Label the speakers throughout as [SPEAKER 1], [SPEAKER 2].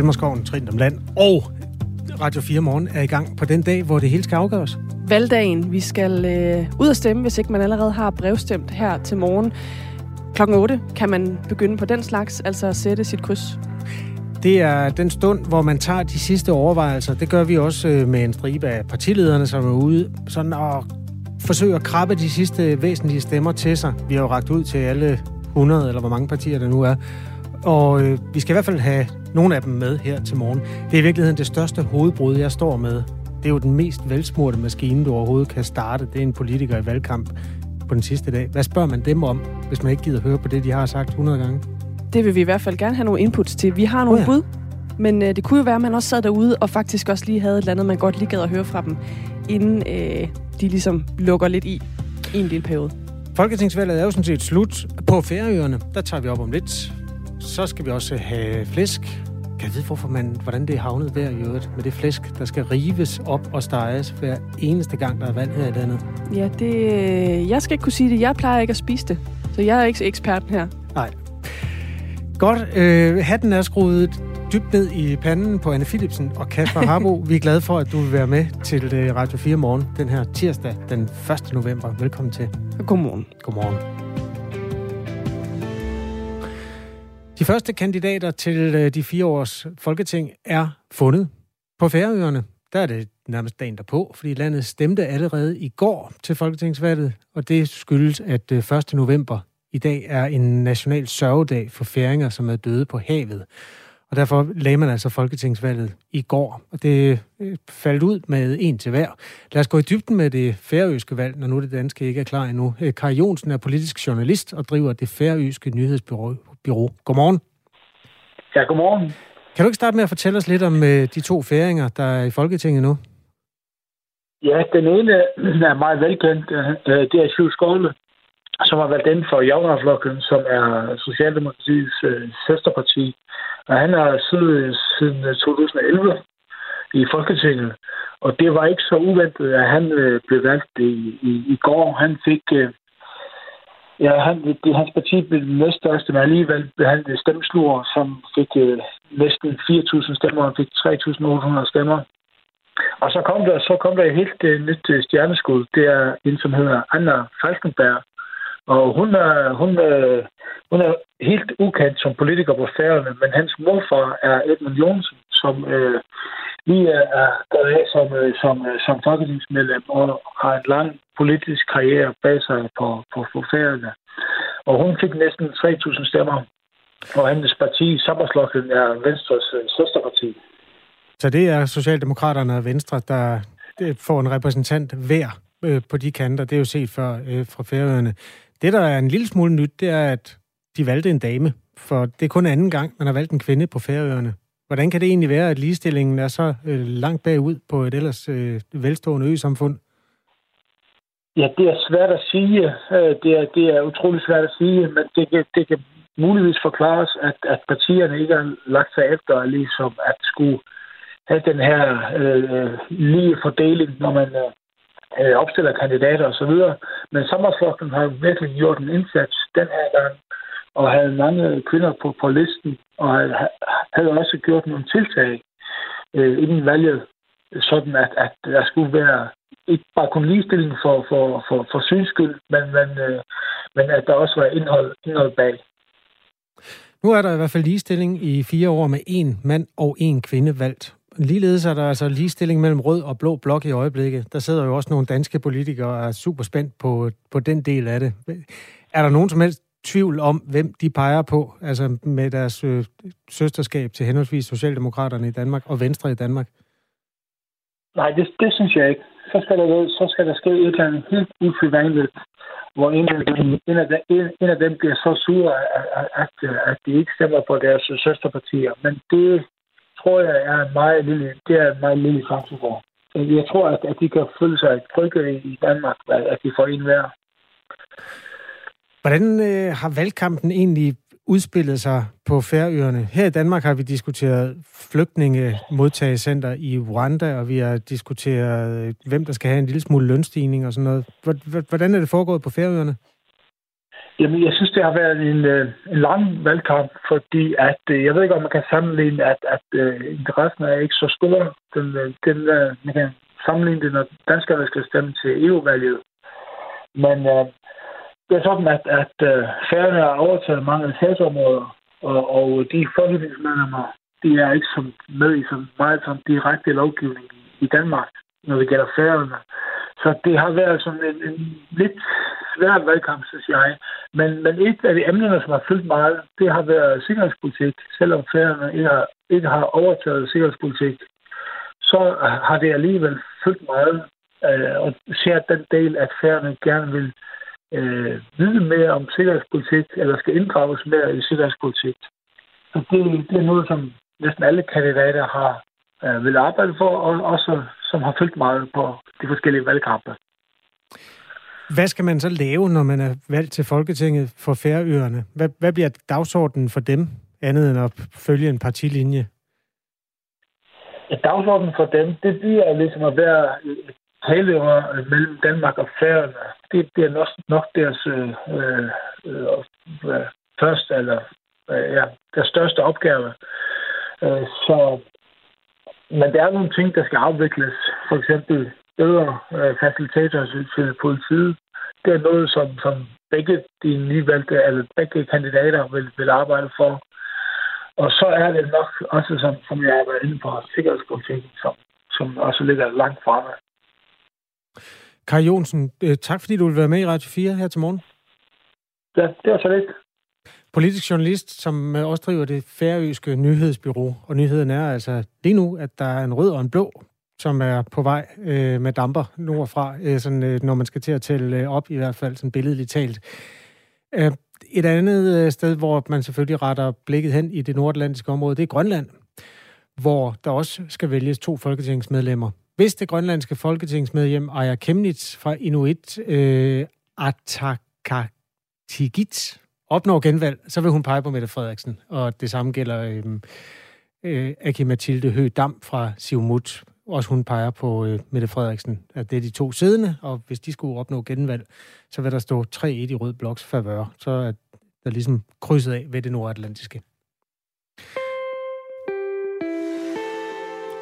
[SPEAKER 1] Kalmarskoven, Trin om Land og Radio 4 Morgen er i gang på den dag, hvor det hele skal afgøres.
[SPEAKER 2] Valgdagen. Vi skal øh, ud og stemme, hvis ikke man allerede har brevstemt her til morgen. Klokken 8 kan man begynde på den slags, altså at sætte sit kryds.
[SPEAKER 1] Det er den stund, hvor man tager de sidste overvejelser. Det gør vi også øh, med en stribe af partilederne, som er ude sådan og forsøger at krabbe de sidste væsentlige stemmer til sig. Vi har jo ragt ud til alle 100, eller hvor mange partier der nu er, og øh, vi skal i hvert fald have nogle af dem med her til morgen. Det er i virkeligheden det største hovedbrud, jeg står med. Det er jo den mest velsmurte maskine, du overhovedet kan starte. Det er en politiker i valgkamp på den sidste dag. Hvad spørger man dem om, hvis man ikke gider høre på det, de har sagt 100 gange?
[SPEAKER 2] Det vil vi i hvert fald gerne have nogle inputs til. Vi har nogle oh ja. bud, men øh, det kunne jo være, at man også sad derude og faktisk også lige havde et eller andet, man godt lige gad at høre fra dem, inden øh, de ligesom lukker lidt i i en lille periode.
[SPEAKER 1] Folketingsvalget er jo sådan set slut. På Færøerne, der tager vi op om lidt. Så skal vi også have flæsk. Kan jeg vide, hvorfor man, hvordan det er havnet der i øvrigt med det flæsk, der skal rives op og steges hver eneste gang, der er vand her i landet?
[SPEAKER 2] Ja, det, øh, jeg skal ikke kunne sige det. Jeg plejer ikke at spise det, så jeg er ikke eksperten her.
[SPEAKER 1] Nej. Godt. Øh, hatten er skruet dybt ned i panden på Anne Philipsen og Kasper Harbo. Vi er glade for, at du vil være med til øh, Radio 4 morgen den her tirsdag den 1. november. Velkommen til. Godmorgen. Godmorgen. De første kandidater til øh, de fire års folketing er fundet på Færøerne. Der er det nærmest dagen derpå, fordi landet stemte allerede i går til folketingsvalget, og det skyldes, at 1. Øh, november i dag er en national sørgedag for færinger, som er døde på havet. Og derfor lagde man altså folketingsvalget i går, og det øh, faldt ud med en til hver. Lad os gå i dybden med det færøske valg, når nu det danske ikke er klar endnu. Kari Jonsen er politisk journalist og driver det færøske nyhedsbyrå Bureau. Godmorgen.
[SPEAKER 3] Ja, godmorgen.
[SPEAKER 1] Kan du ikke starte med at fortælle os lidt om øh, de to færinger, der er i Folketinget nu?
[SPEAKER 3] Ja, den ene er meget velkendt. Øh, det er Sjøv Skåle, som har valgt inden for Javnerflokken, som er Socialdemokratiets øh, søsterparti. Og han har siddet siden 2011 i Folketinget. Og det var ikke så uventet, at han blev valgt i, i, i går. Han fik øh, Ja, han, det, hans parti blev den næststørste, men alligevel blev han som fik øh, næsten 4.000 stemmer, og fik 3.800 stemmer. Og så kom der, så kom der et helt øh, nyt øh, stjerneskud. Det er en, som hedder Anna Falkenberg. Og hun er, hun, er, øh, hun er helt ukendt som politiker på færgerne, men hans morfar er Edmund Jonsen, som øh, vi er gået af som, øh, som, øh, som folketingsmedlem og har en lang politisk karriere bag sig på, på, på Og hun fik næsten 3.000 stemmer, og hendes parti, Sommerslokken, er Venstres øh, søsterparti.
[SPEAKER 1] Så det er Socialdemokraterne og Venstre, der øh, får en repræsentant hver øh, på de kanter. Det er jo set før øh, fra færøerne. Det, der er en lille smule nyt, det er, at de valgte en dame, for det er kun anden gang, man har valgt en kvinde på færøerne. Hvordan kan det egentlig være, at ligestillingen er så øh, langt bagud på et ellers øh, velstående ø-samfund?
[SPEAKER 3] Ja, det er svært at sige. Øh, det er, det er utrolig svært at sige, men det kan, det kan muligvis forklares, at, at partierne ikke har lagt sig efter ligesom at skulle have den her øh, lige fordeling, når man øh, øh opstiller kandidater osv. Men Sommerflokken har virkelig gjort en indsats den her gang og havde mange kvinder på, på listen, og havde også gjort nogle tiltag øh, inden valget, sådan at, at der skulle være ikke bare kun ligestilling for, for, for, for synskyld, men, men, øh, men at der også var indhold, indhold bag.
[SPEAKER 1] Nu er der i hvert fald ligestilling i fire år med en mand og en kvinde valgt. Ligeledes er der altså ligestilling mellem rød og blå blok i øjeblikket. Der sidder jo også nogle danske politikere og er super spændt på, på den del af det. Er der nogen som helst tvivl om, hvem de peger på, altså med deres øh, søsterskab til henholdsvis Socialdemokraterne i Danmark og Venstre i Danmark?
[SPEAKER 3] Nej, det, det synes jeg ikke. Så skal der, så skal der ske et eller andet helt usædvanligt, hvor en af, dem, en, af dem, en af dem bliver så sur, at, at, at de ikke stemmer på deres søsterpartier. Men det tror jeg er en meget lille, det er en meget lille chance for. Jeg tror, at, at de kan føle sig trygge i Danmark, at de får en værd.
[SPEAKER 1] Hvordan øh, har valgkampen egentlig udspillet sig på Færøerne? Her i Danmark har vi diskuteret flygtningemodtagecenter i Rwanda, og vi har diskuteret, øh, hvem der skal have en lille smule lønstigning og sådan noget. Hvordan er det foregået på Færøerne?
[SPEAKER 3] Jamen, jeg synes, det har været en, øh, en lang valgkamp, fordi at, øh, jeg ved ikke, om man kan sammenligne, at, at uh, interessen er ikke så stor. Den, den, uh, man kan sammenligne det, når danskerne skal stemme til EU-valget. Men uh, det er sådan, at, at øh, færgerne har overtaget mange sagsområder, og, og de folketingsmedlemmer, de er ikke som med i så meget som direkte lovgivning i, i Danmark, når det gælder færgerne. Så det har været sådan en, en lidt svær valgkamp, synes jeg. Men, men et af de emner, som har fyldt meget, det har været sikkerhedspolitik. Selvom færgerne ikke har, ikke har overtaget sikkerhedspolitik, så har det alligevel fyldt meget. Øh, og ser den del, at færgerne gerne vil øh, vide mere om sikkerhedspolitik, eller skal inddrages mere i sikkerhedspolitik. Så det, det er noget, som næsten alle kandidater har øh, vil arbejde for, og også som har fyldt meget på de forskellige valgkampe.
[SPEAKER 1] Hvad skal man så lave, når man er valgt til Folketinget for Færøerne? Hvad, hvad bliver dagsordenen for dem, andet end at følge en partilinje?
[SPEAKER 3] Ja, dagsordenen for dem, det bliver ligesom at være et halvøver øh, mellem Danmark og Færøerne, det bliver nok, nok deres øh, øh, øh første eller øh, ja, deres største opgave. Øh, så, men der er nogle ting, der skal afvikles. For eksempel bedre øh, faciliteter til politiet. Det er noget, som, som begge de nyvalgte, eller begge kandidater vil, vil arbejde for. Og så er det nok også, som, som jeg har været inde på, sikkerhedspolitikken, som, som også ligger langt fremme.
[SPEAKER 1] Kai Jonsen, øh, tak fordi du vil være med i Radio 4 her til morgen.
[SPEAKER 4] Ja, det var så lidt.
[SPEAKER 1] Politisk journalist, som øh, også driver det færøske nyhedsbyrå. Og nyheden er altså lige nu, at der er en rød og en blå, som er på vej øh, med damper nordfra, øh, sådan, øh, når man skal til at tælle øh, op, i hvert fald sådan billedligt talt. Øh, et andet øh, sted, hvor man selvfølgelig retter blikket hen i det nordatlantiske område, det er Grønland, hvor der også skal vælges to folketingsmedlemmer hvis det grønlandske folketingsmedlem Aya Kemnitz fra Inuit øh, Atakatigit opnår genvalg, så vil hun pege på Mette Frederiksen. Og det samme gælder øh, øh, Aki Mathilde Høgh Dam fra Siumut. Også hun peger på øh, Mette Frederiksen. At det er de to siddende, og hvis de skulle opnå genvalg, så vil der stå 3-1 i rød bloks favør. Så er der ligesom krydset af ved det nordatlantiske.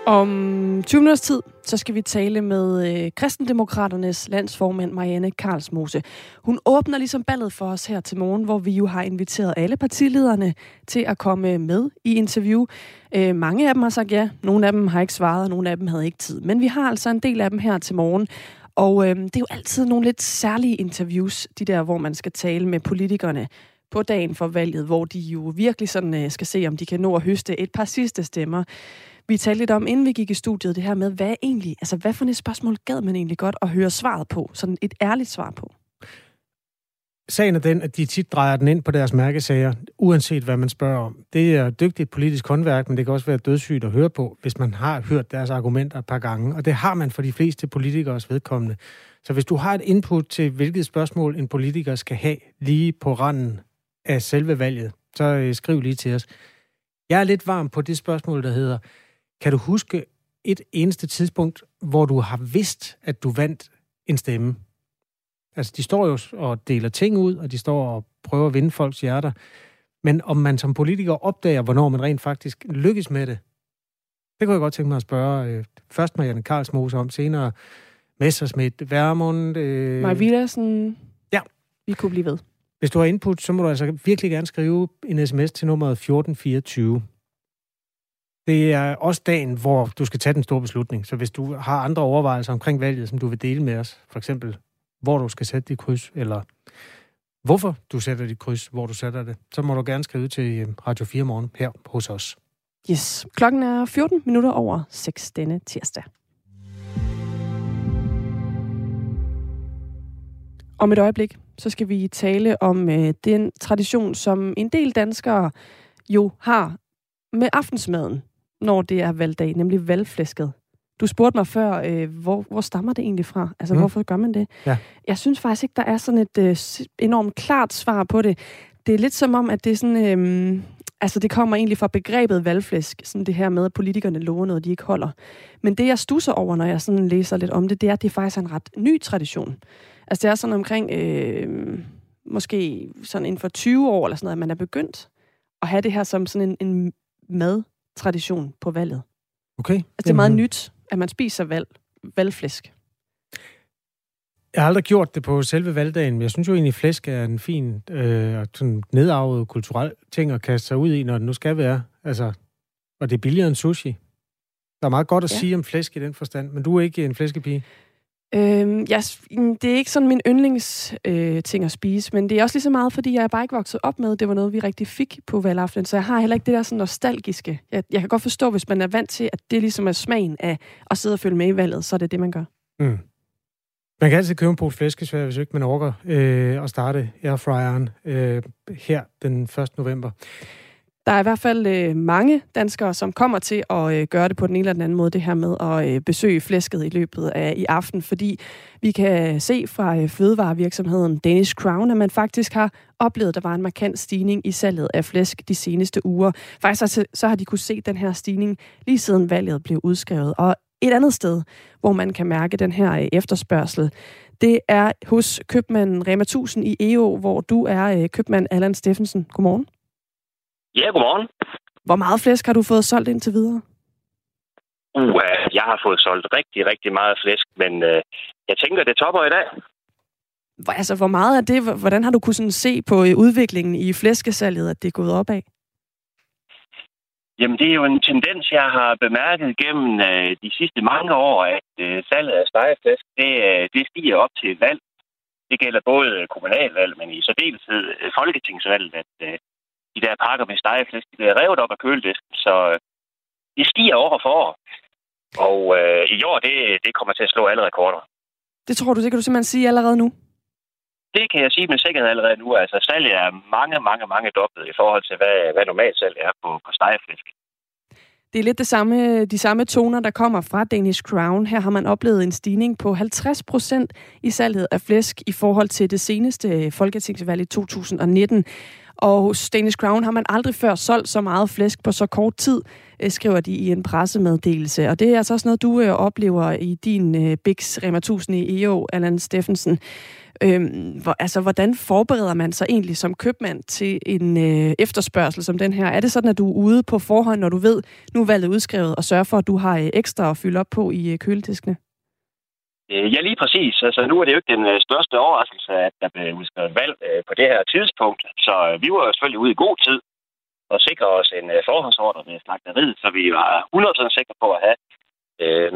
[SPEAKER 2] Om 20 minutters tid, så skal vi tale med øh, kristendemokraternes landsformand Marianne Karlsmose. Hun åbner ligesom ballet for os her til morgen, hvor vi jo har inviteret alle partilederne til at komme med i interview. Øh, mange af dem har sagt ja, nogle af dem har ikke svaret, og nogle af dem havde ikke tid. Men vi har altså en del af dem her til morgen, og øh, det er jo altid nogle lidt særlige interviews, de der, hvor man skal tale med politikerne på dagen for valget, hvor de jo virkelig sådan øh, skal se, om de kan nå at høste et par sidste stemmer. Vi talte lidt om, inden vi gik i studiet, det her med, hvad egentlig, altså hvad for et spørgsmål gad man egentlig godt at høre svaret på? Sådan et ærligt svar på.
[SPEAKER 1] Sagen er den, at de tit drejer den ind på deres mærkesager, uanset hvad man spørger om. Det er dygtigt politisk håndværk, men det kan også være dødssygt at høre på, hvis man har hørt deres argumenter et par gange. Og det har man for de fleste politikers vedkommende. Så hvis du har et input til, hvilket spørgsmål en politiker skal have lige på randen af selve valget, så øh, skriv lige til os. Jeg er lidt varm på det spørgsmål, der hedder, kan du huske et eneste tidspunkt, hvor du har vidst, at du vandt en stemme? Altså, de står jo og deler ting ud, og de står og prøver at vinde folks hjerter. Men om man som politiker opdager, hvornår man rent faktisk lykkes med det, det kunne jeg godt tænke mig at spørge øh, først Marianne Karlsmose om, senere Messersmith, Værmund... Øh...
[SPEAKER 2] Maja Villersen.
[SPEAKER 1] Ja.
[SPEAKER 2] Vi kunne blive ved.
[SPEAKER 1] Hvis du har input, så må du altså virkelig gerne skrive en sms til nummeret 1424. Det er også dagen, hvor du skal tage den store beslutning. Så hvis du har andre overvejelser omkring valget, som du vil dele med os, for eksempel hvor du skal sætte dit kryds, eller hvorfor du sætter dit kryds, hvor du sætter det, så må du gerne skrive til øh, Radio 4 Morgen her hos os.
[SPEAKER 2] Yes. Klokken er 14 minutter over 6 denne tirsdag. Om et øjeblik, så skal vi tale om øh, den tradition, som en del danskere jo har med aftensmaden når det er valgdag, nemlig valgflæsket. Du spurgte mig før, øh, hvor, hvor stammer det egentlig fra? Altså, mm. hvorfor gør man det? Ja. Jeg synes faktisk ikke, der er sådan et øh, enormt klart svar på det. Det er lidt som om, at det er sådan... Øh, altså, det kommer egentlig fra begrebet valgflæsk, sådan det her med, at politikerne lover noget, de ikke holder. Men det, jeg stusser over, når jeg sådan læser lidt om det, det er, at det faktisk er en ret ny tradition. Altså, det er sådan omkring... Øh, måske sådan inden for 20 år eller sådan noget, at man er begyndt at have det her som sådan en, en mad tradition på valget.
[SPEAKER 1] Okay. Altså,
[SPEAKER 2] det er meget nyt, at man spiser valg, valgflæsk.
[SPEAKER 1] Jeg har aldrig gjort det på selve valgdagen, men jeg synes jo egentlig, at flæsk er en fin øh, sådan nedarvet kulturel ting at kaste sig ud i, når det nu skal være. Altså, og det er billigere end sushi. Der er meget godt at ja. sige om flæsk i den forstand, men du er ikke en flæskepige.
[SPEAKER 2] Øhm, jeg, mm, det er ikke sådan min yndlings øh, at spise, men det er også lige så meget, fordi jeg bare ikke vokset op med, det var noget, vi rigtig fik på valgaften, så jeg har heller ikke det der sådan nostalgiske. Jeg, jeg kan godt forstå, hvis man er vant til, at det ligesom er smagen af at sidde og følge med i valget, så er det det, man gør. Mm.
[SPEAKER 1] Man kan altid købe en pose flæskesvær, hvis ikke man orker øh, at starte airfryeren øh, her den 1. november.
[SPEAKER 2] Der er i hvert fald øh, mange danskere, som kommer til at øh, gøre det på den ene eller den anden måde, det her med at øh, besøge flæsket i løbet af i aften, fordi vi kan se fra øh, fødevarevirksomheden Danish Crown, at man faktisk har oplevet, at der var en markant stigning i salget af flæsk de seneste uger. Faktisk så, så har de kunne se den her stigning lige siden valget blev udskrevet. Og et andet sted, hvor man kan mærke den her øh, efterspørgsel, det er hos købmanden Rema 1000 i EO, hvor du er øh, købmand Allan Steffensen. Godmorgen.
[SPEAKER 5] Ja, godmorgen.
[SPEAKER 2] Hvor meget flæsk har du fået solgt indtil videre?
[SPEAKER 5] Uh, jeg har fået solgt rigtig, rigtig meget flæsk, men øh, jeg tænker, det topper i dag.
[SPEAKER 2] Hvor, altså, hvor meget er det, hvordan har du kunnet se på øh, udviklingen i flæskesalget, at det er gået opad?
[SPEAKER 5] Jamen, det er jo en tendens, jeg har bemærket gennem øh, de sidste mange år, at øh, salget af stegeflæsk, det, øh, det stiger op til valg. Det gælder både kommunalvalg, men i særdeleshed øh, folketingsvalget, at øh, de der pakker med stegeflæsk, de bliver revet op af køledisken, så øh, de stiger år for år. Og øh, i år, det, det kommer til at slå alle rekorder.
[SPEAKER 2] Det tror du, det kan du simpelthen sige allerede nu?
[SPEAKER 5] Det kan jeg sige med sikkerhed allerede nu. Altså, salget er mange, mange, mange dobbelt i forhold til, hvad, hvad normalt salg er på, på stegeflæsk.
[SPEAKER 2] Det er lidt det samme, de samme toner, der kommer fra Danish Crown. Her har man oplevet en stigning på 50 procent i salget af flæsk i forhold til det seneste folketingsvalg i 2019. Og hos Danish Crown har man aldrig før solgt så meget flæsk på så kort tid, øh, skriver de i en pressemeddelelse. Og det er altså også noget, du øh, oplever i din øh, Bix Rema 1000 i EO, Allan Steffensen. Øhm, hvor, altså, hvordan forbereder man sig egentlig som købmand til en øh, efterspørgsel som den her? Er det sådan, at du er ude på forhånd, når du ved, nu er valget udskrevet, og sørger for, at du har øh, ekstra at fylde op på i øh, kølediskene?
[SPEAKER 5] Øh, ja, lige præcis. Altså, nu er det jo ikke den øh, største overraskelse, at der blev udskrevet valg øh, på det her tidspunkt. Så vi var selvfølgelig ude i god tid og sikre os en forhåndsorder ved slagteriet, så vi var 100% sikre på at have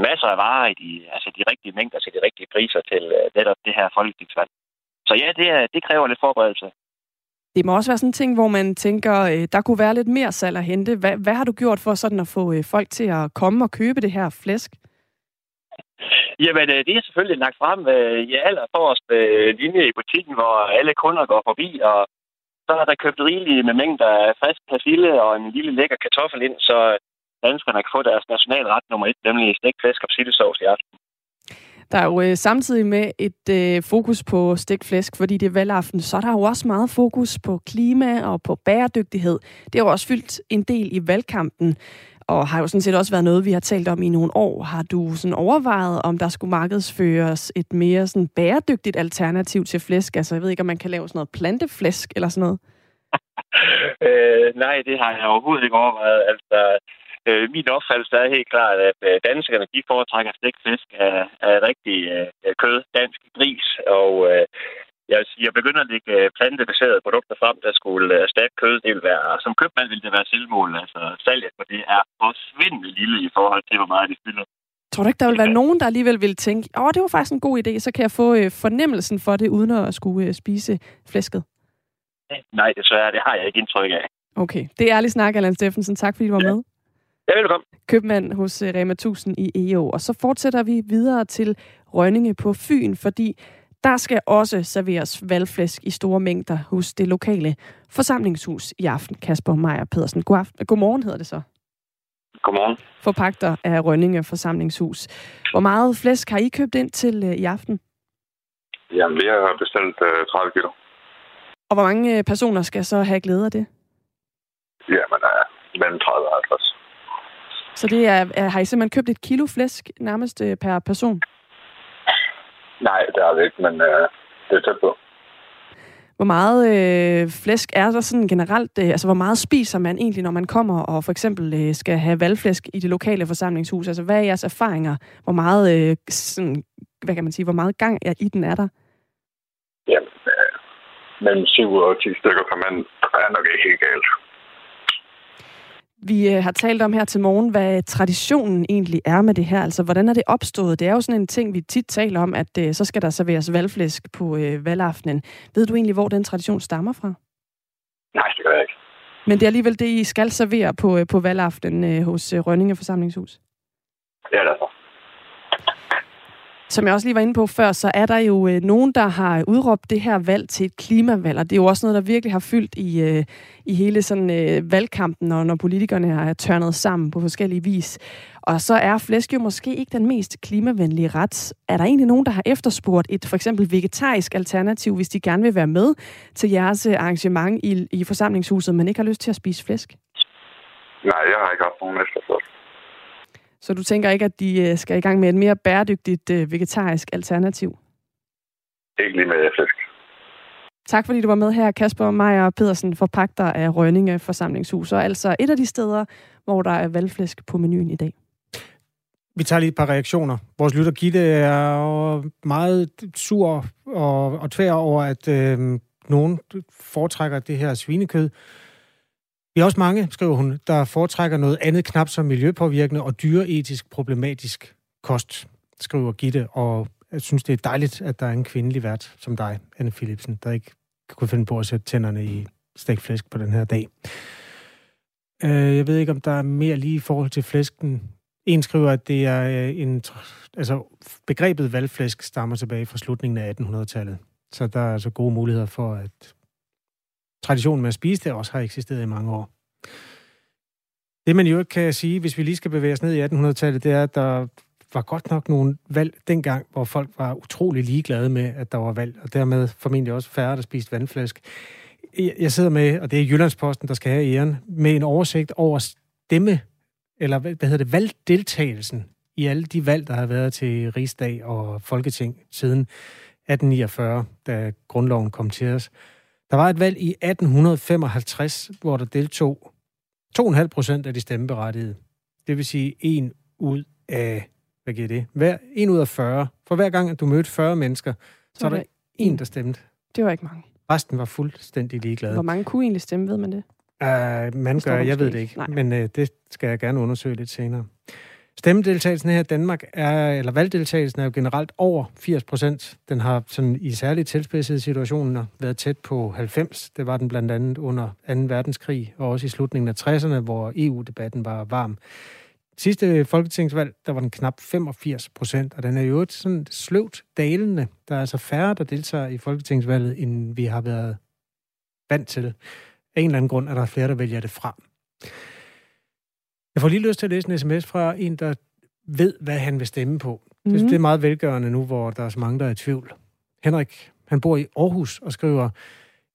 [SPEAKER 5] masser af varer i de, altså de rigtige mængder til de rigtige priser til netop det her folketingsvalg. Så ja, det, det kræver lidt forberedelse.
[SPEAKER 2] Det må også være sådan en ting, hvor man tænker, der kunne være lidt mere salg at hente. Hvad, hvad har du gjort for sådan at få folk til at komme og købe det her flæsk?
[SPEAKER 5] Jamen, øh, det er selvfølgelig lagt frem øh, i øh, linje i butikken, hvor alle kunder går forbi, og så har der købt rigeligt med mængder af frisk persille og en lille lækker kartoffel ind, så øh, danskerne kan få deres nationalret nummer et, nemlig stegt flæsk og persillesovs i aften.
[SPEAKER 2] Der er jo øh, samtidig med et øh, fokus på stikflæsk, fordi det er valgaften, så er der jo også meget fokus på klima og på bæredygtighed. Det har jo også fyldt en del i valgkampen og har jo sådan set også været noget, vi har talt om i nogle år. Har du sådan overvejet, om der skulle markedsføres et mere sådan bæredygtigt alternativ til flæsk? Altså, jeg ved ikke, om man kan lave sådan noget planteflæsk eller sådan noget?
[SPEAKER 5] øh, nej, det har jeg overhovedet ikke overvejet. Altså, øh, min opfattelse er helt klart, at øh, danskerne de foretrækker stegt fisk af, af rigtig øh, kød, dansk gris, og øh, jeg, jeg sige, at lægge øh, plantebaserede produkter frem, der skulle øh, erstatte kød. Det ville være, som købmand ville det være selvmål. Altså salget, for det er forsvindende lille i forhold til, hvor meget de fylder.
[SPEAKER 2] Tror du ikke, der vil være nogen, der alligevel vil tænke, åh, det var faktisk en god idé, så kan jeg få øh, fornemmelsen for det, uden at skulle spise flæsket?
[SPEAKER 5] Nej, er det har jeg ikke indtryk af.
[SPEAKER 2] Okay, det er ærlig snak, Allan Steffensen. Tak fordi du var ja. med.
[SPEAKER 5] Ja, velkommen.
[SPEAKER 2] Købmand hos Rema 1000 i EO. Og så fortsætter vi videre til Rønninge på Fyn, fordi der skal også serveres valgflæsk i store mængder hos det lokale forsamlingshus i aften. Kasper Meier Pedersen, god aften. godmorgen hedder det så.
[SPEAKER 6] Godmorgen.
[SPEAKER 2] Forpagter af Rønninge forsamlingshus. Hvor meget flæsk har I købt ind til øh, i aften?
[SPEAKER 6] Jamen, vi har bestemt 30 øh, kilo.
[SPEAKER 2] Og hvor mange øh, personer skal så have glæde af det?
[SPEAKER 6] Jamen, er mellem 30 og 50.
[SPEAKER 2] Så det er, har I simpelthen købt et kilo flæsk nærmest per person?
[SPEAKER 6] Nej, det har vi ikke, men øh, det er tæt på.
[SPEAKER 2] Hvor meget øh, flæsk er der sådan generelt? Øh, altså, hvor meget spiser man egentlig, når man kommer og for eksempel øh, skal have valgflæsk i det lokale forsamlingshus? Altså, hvad er jeres erfaringer? Hvor meget, øh, sådan, hvad kan man sige, hvor meget gang er, i den er der?
[SPEAKER 6] Jamen, øh, mellem 7 og 10 stykker per mand er nok ikke helt galt.
[SPEAKER 2] Vi øh, har talt om her til morgen, hvad traditionen egentlig er med det her. Altså, hvordan er det opstået? Det er jo sådan en ting, vi tit taler om, at øh, så skal der serveres valgflæsk på øh, valgaftenen. Ved du egentlig, hvor den tradition stammer fra?
[SPEAKER 6] Nej, det gør jeg ikke.
[SPEAKER 2] Men det er alligevel det, I skal servere på, øh, på valgaftenen øh, hos øh, Rønninge Forsamlingshus?
[SPEAKER 6] Ja, Det er derfor.
[SPEAKER 2] Som jeg også lige var inde på før, så er der jo øh, nogen, der har udråbt det her valg til et klimavalg, og det er jo også noget, der virkelig har fyldt i, øh, i hele sådan øh, valgkampen, når, når politikerne har tørnet sammen på forskellige vis. Og så er flæsk jo måske ikke den mest klimavenlige ret. Er der egentlig nogen, der har efterspurgt et for eksempel vegetarisk alternativ, hvis de gerne vil være med til jeres øh, arrangement i, i forsamlingshuset, men ikke har lyst til at spise flæsk?
[SPEAKER 6] Nej, jeg har ikke haft nogen efterspurgt.
[SPEAKER 2] Så du tænker ikke, at de øh, skal i gang med et mere bæredygtigt øh, vegetarisk alternativ?
[SPEAKER 6] Ikke lige med flæsk.
[SPEAKER 2] Tak fordi du var med her, Kasper Meier Pedersen, forpagter af Rønninge Forsamlingshus, og altså et af de steder, hvor der er valgflæsk på menuen i dag.
[SPEAKER 1] Vi tager lige et par reaktioner. Vores lytter Gitte er meget sur og, og tvær over, at øh, nogen foretrækker det her svinekød. Vi er også mange, skriver hun, der foretrækker noget andet knap som miljøpåvirkende og dyreetisk problematisk kost, skriver Gitte, og jeg synes, det er dejligt, at der er en kvindelig vært som dig, Anne Philipsen, der ikke kunne finde på at sætte tænderne i stækflæsk på den her dag. Øh, jeg ved ikke, om der er mere lige i forhold til flæsken. En skriver, at det er øh, en, altså, begrebet valgflæsk stammer tilbage fra slutningen af 1800-tallet. Så der er altså gode muligheder for, at traditionen med at spise det også har eksisteret i mange år. Det man jo ikke kan sige, hvis vi lige skal bevæge os ned i 1800-tallet, det er, at der var godt nok nogle valg dengang, hvor folk var utrolig ligeglade med, at der var valg, og dermed formentlig også færre, der spiste vandflask. Jeg sidder med, og det er Jyllandsposten, der skal have æren, med en oversigt over stemme, eller hvad hedder det, valgdeltagelsen i alle de valg, der har været til Rigsdag og Folketing siden 1849, da grundloven kom til os. Der var et valg i 1855, hvor der deltog 2,5 procent af de stemmeberettigede. Det vil sige en ud af, hvad giver det? Hver, en ud af 40. For hver gang, at du mødte 40 mennesker, så, så er der en, der stemte.
[SPEAKER 2] Det var ikke mange.
[SPEAKER 1] Resten var fuldstændig ligeglade.
[SPEAKER 2] Hvor mange kunne egentlig stemme, ved man det?
[SPEAKER 1] Uh, man gør, jeg ved det ikke, Nej. men uh, det skal jeg gerne undersøge lidt senere. Stemmedeltagelsen her i Danmark er, eller valgdeltagelsen er jo generelt over 80 procent. Den har sådan i særligt tilspidsede situationer været tæt på 90. Det var den blandt andet under 2. verdenskrig, og også i slutningen af 60'erne, hvor EU-debatten var varm. Sidste folketingsvalg, der var den knap 85 procent, og den er jo et sådan sløvt dalende. Der er altså færre, der deltager i folketingsvalget, end vi har været vant til. Af en eller anden grund er der flere, der vælger det frem. Jeg får lige lyst til at læse en sms fra en, der ved, hvad han vil stemme på. Mm. Det, mhm. det er meget velgørende nu, hvor der er så mange, der er i tvivl. Henrik, han bor i Aarhus og skriver,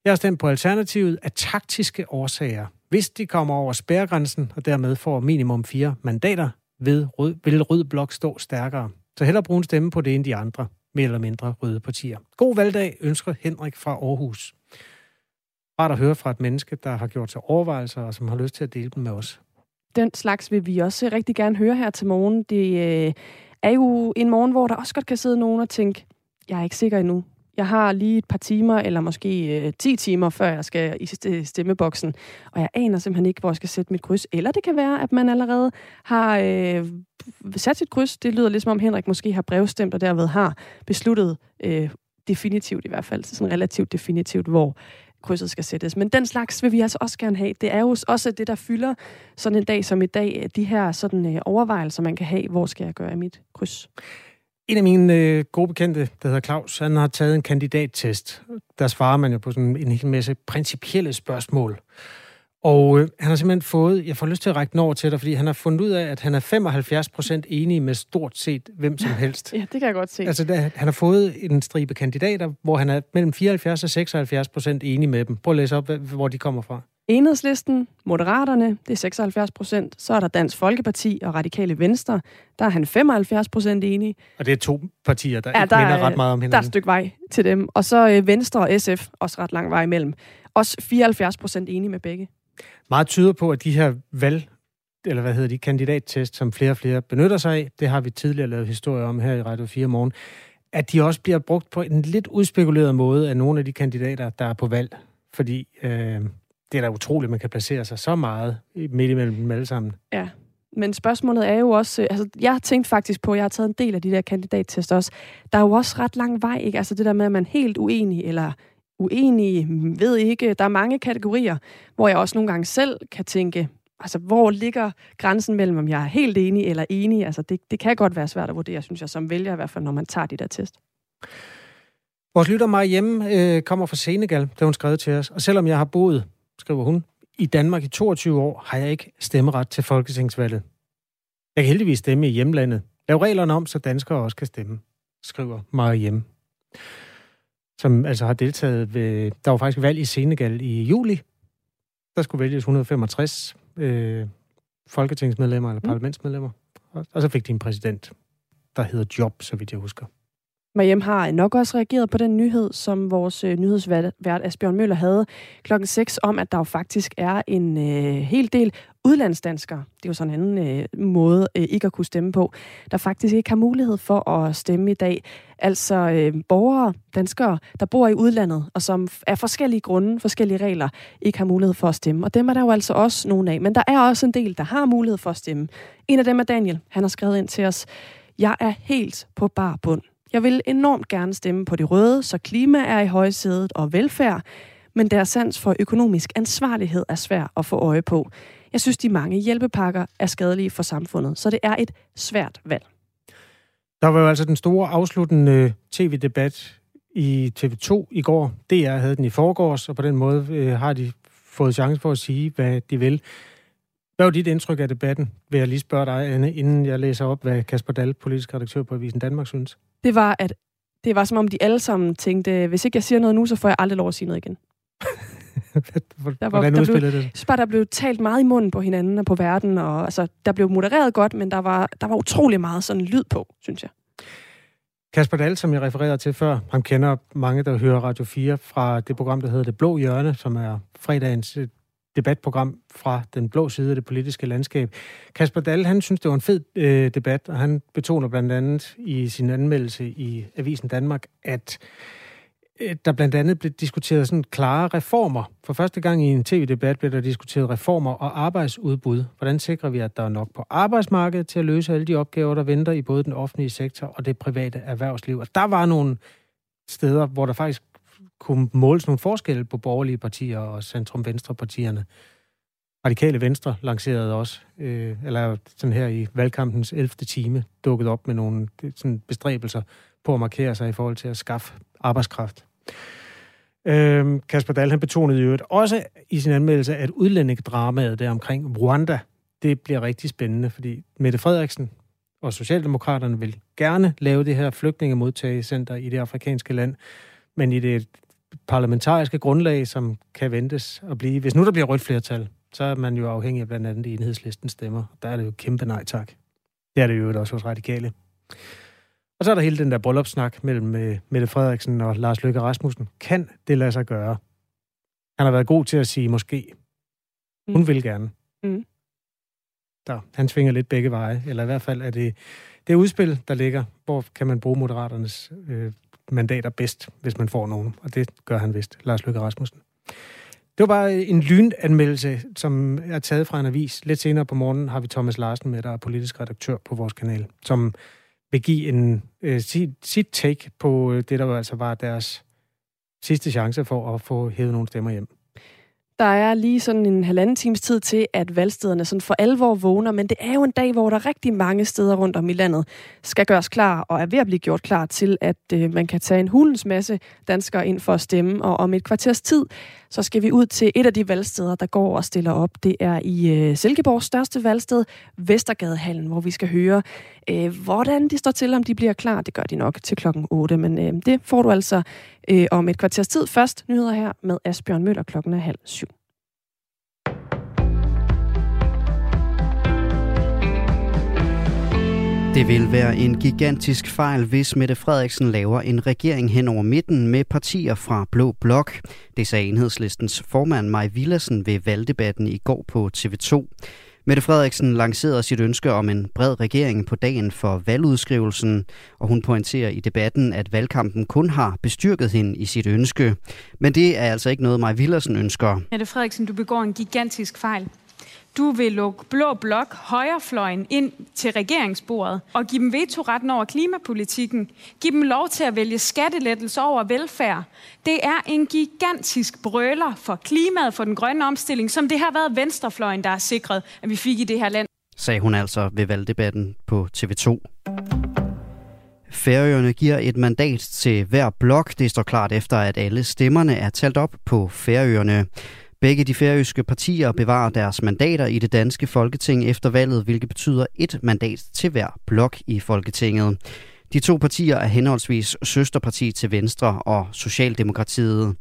[SPEAKER 1] jeg har stemt på Alternativet af taktiske årsager. Hvis de kommer over spærregrænsen og dermed får minimum fire mandater, ved rød, vil Rød Blok stå stærkere. Så hellere brug en stemme på det end de andre, mere eller mindre røde partier. God valgdag, ønsker Henrik fra Aarhus. Rart at høre fra et menneske, der har gjort sig overvejelser og som har lyst til at dele dem med os
[SPEAKER 2] den slags vil vi også rigtig gerne høre her til morgen. Det øh, er jo en morgen, hvor der også godt kan sidde nogen og tænke, jeg er ikke sikker endnu. Jeg har lige et par timer, eller måske øh, 10 timer, før jeg skal i stemmeboksen, og jeg aner simpelthen ikke, hvor jeg skal sætte mit kryds. Eller det kan være, at man allerede har øh, sat sit kryds. Det lyder lidt som om Henrik måske har brevstemt, og derved har besluttet øh, definitivt i hvert fald, sådan relativt definitivt, hvor krydset skal sættes. Men den slags vil vi altså også gerne have. Det er jo også det, der fylder sådan en dag som i dag, de her sådan øh, overvejelser, man kan have. Hvor skal jeg gøre mit kryds?
[SPEAKER 1] En af mine øh, gode bekendte, der hedder Claus, han har taget en kandidattest. Der svarer man jo på sådan en hel masse principielle spørgsmål. Og øh, han har simpelthen fået, jeg får lyst til at række den over til dig, fordi han har fundet ud af, at han er 75 enig med stort set hvem som helst.
[SPEAKER 2] ja, det kan jeg godt se.
[SPEAKER 1] Altså, der, han har fået en stribe kandidater, hvor han er mellem 74 og 76 enig med dem. Prøv at læse op, hvor de kommer fra.
[SPEAKER 2] Enhedslisten, Moderaterne, det er 76 procent. Så er der Dansk Folkeparti og Radikale Venstre. Der er han 75 procent enig.
[SPEAKER 1] Og det er to partier, der, ja, der minder
[SPEAKER 2] er,
[SPEAKER 1] ret meget om hinanden. Der
[SPEAKER 2] er et stykke vej til dem. Og så øh, Venstre og SF, også ret lang vej imellem. Også 74 procent enig med begge.
[SPEAKER 1] Meget tyder på, at de her valg, eller hvad hedder de, kandidattest, som flere og flere benytter sig af, det har vi tidligere lavet historie om her i Radio 4 morgen, at de også bliver brugt på en lidt udspekuleret måde af nogle af de kandidater, der er på valg. Fordi øh, det er da utroligt, at man kan placere sig så meget midt imellem dem alle sammen.
[SPEAKER 2] Ja, men spørgsmålet er jo også, øh, altså jeg har tænkt faktisk på, jeg har taget en del af de der kandidattest også, der er jo også ret lang vej, ikke? Altså det der med, at man er helt uenig, eller uenige, ved ikke. Der er mange kategorier, hvor jeg også nogle gange selv kan tænke, altså hvor ligger grænsen mellem, om jeg er helt enig eller enig? Altså det, det kan godt være svært at vurdere, synes jeg, som vælger i hvert fald, når man tager de der test.
[SPEAKER 1] Vores lytter mig hjemme øh, kommer fra Senegal, det hun skrev til os. Og selvom jeg har boet, skriver hun, i Danmark i 22 år, har jeg ikke stemmeret til folketingsvalget. Jeg kan heldigvis stemme i hjemlandet. Lav reglerne om, så danskere også kan stemme, skriver Marie hjemme som altså har deltaget ved... Der var faktisk valg i Senegal i juli. Der skulle vælges 165 øh, folketingsmedlemmer eller mm. parlamentsmedlemmer. Og, så fik de en præsident, der hedder Job, så vidt jeg husker.
[SPEAKER 2] Mariem har nok også reageret på den nyhed, som vores øh, nyhedsvært Asbjørn Møller havde klokken 6 om, at der jo faktisk er en øh, hel del udlandsdanskere, det er jo sådan en anden øh, måde øh, ikke at kunne stemme på, der faktisk ikke har mulighed for at stemme i dag. Altså øh, borgere, danskere, der bor i udlandet, og som af forskellige grunde, forskellige regler, ikke har mulighed for at stemme. Og dem er der jo altså også nogle af, men der er også en del, der har mulighed for at stemme. En af dem er Daniel. Han har skrevet ind til os, jeg er helt på bar bund. Jeg vil enormt gerne stemme på de røde, så klima er i højsædet og velfærd, men deres sans for økonomisk ansvarlighed er svær at få øje på. Jeg synes, de mange hjælpepakker er skadelige for samfundet, så det er et svært valg.
[SPEAKER 1] Der var jo altså den store afsluttende tv-debat i TV2 i går. DR havde den i forgårs, og på den måde øh, har de fået chance for at sige, hvad de vil. Hvad var dit indtryk af debatten, vil jeg lige spørge dig, Anne, inden jeg læser op, hvad Kasper Dahl, politisk redaktør på Avisen Danmark, synes?
[SPEAKER 2] Det var, at det var som om, de alle sammen tænkte, hvis ikke jeg siger noget nu, så får jeg aldrig lov at sige noget igen. Hvordan der var, der blev, det? Jeg synes bare, der blev talt meget i munden på hinanden og på verden, og altså, der blev modereret godt, men der var, der var utrolig meget sådan lyd på, synes jeg.
[SPEAKER 1] Kasper Dahl, som jeg refererede til før, ham kender mange, der hører Radio 4 fra det program, der hedder Det Blå Hjørne, som er fredagens øh, debatprogram fra den blå side af det politiske landskab. Kasper Dahl, han synes, det var en fed øh, debat, og han betoner blandt andet i sin anmeldelse i Avisen Danmark, at øh, der blandt andet blev diskuteret sådan klare reformer. For første gang i en tv-debat blev der diskuteret reformer og arbejdsudbud. Hvordan sikrer vi, at der er nok på arbejdsmarkedet til at løse alle de opgaver, der venter i både den offentlige sektor og det private erhvervsliv? Og der var nogle steder, hvor der faktisk kunne måles nogle forskelle på borgerlige partier og centrum-venstre-partierne. Radikale Venstre lancerede også, øh, eller sådan her i valgkampens 11. time, dukket op med nogle sådan bestræbelser på at markere sig i forhold til at skaffe arbejdskraft. Øh, Kasper Dahl, han betonede jo også i sin anmeldelse, at udlændingedramaet der omkring Rwanda, det bliver rigtig spændende, fordi Mette Frederiksen og Socialdemokraterne vil gerne lave det her flygtningemodtagecenter i det afrikanske land, men i det parlamentariske grundlag, som kan ventes at blive. Hvis nu der bliver rødt flertal, så er man jo afhængig af blandt andet enhedslisten stemmer. Der er det jo kæmpe nej tak. Det er det jo også hos radikale. Og så er der hele den der bryllupssnak mellem øh, Mette Frederiksen og Lars Løkke Rasmussen. Kan det lade sig gøre? Han har været god til at sige måske. Mm. Hun mm. vil gerne. Mm. Der, han svinger lidt begge veje, eller i hvert fald er det det udspil, der ligger, hvor kan man bruge Moderaternes øh, mandater bedst, hvis man får nogen. Og det gør han vist, Lars Løkke Rasmussen. Det var bare en lynanmeldelse, som er taget fra en avis. Lidt senere på morgenen har vi Thomas Larsen med, der er politisk redaktør på vores kanal, som vil give en, øh, sit, sit take på øh, det, der altså var deres sidste chance for at få hævet nogle stemmer hjem.
[SPEAKER 2] Der er lige sådan en halvanden times tid til, at valgstederne sådan for alvor vågner, men det er jo en dag, hvor der rigtig mange steder rundt om i landet skal gøres klar og er ved at blive gjort klar til, at øh, man kan tage en hulens masse danskere ind for at stemme. Og om et kvarters tid, så skal vi ud til et af de valgsteder, der går og stiller op. Det er i øh, Silkeborgs største valgsted, Vestergadehallen, hvor vi skal høre, øh, hvordan de står til, om de bliver klar. Det gør de nok til klokken 8, men øh, det får du altså øh, om et kvarters tid. Først nyheder her med Asbjørn Møller klokken er halv syv.
[SPEAKER 7] Det vil være en gigantisk fejl, hvis Mette Frederiksen laver en regering hen over midten med partier fra Blå Blok. Det sagde enhedslistens formand Maj Villersen ved valgdebatten i går på TV2. Mette Frederiksen lancerede sit ønske om en bred regering på dagen for valgudskrivelsen, og hun pointerer i debatten, at valgkampen kun har bestyrket hende i sit ønske. Men det er altså ikke noget, Maj Villersen ønsker.
[SPEAKER 8] Mette Frederiksen, du begår en gigantisk fejl. Du vil lukke Blå Blok, højrefløjen, ind til regeringsbordet og give dem vetoretten over klimapolitikken. Give dem lov til at vælge skattelettelse over velfærd. Det er en gigantisk brøler for klimaet, for den grønne omstilling, som det har været venstrefløjen, der har sikret, at vi fik i det her land.
[SPEAKER 7] Sagde hun altså ved valgdebatten på TV2. Færøerne giver et mandat til hver blok. Det står klart efter, at alle stemmerne er talt op på Færøerne. Begge de færøske partier bevarer deres mandater i det danske folketing efter valget, hvilket betyder et mandat til hver blok i Folketinget. De to partier er henholdsvis Søsterparti til Venstre og Socialdemokratiet.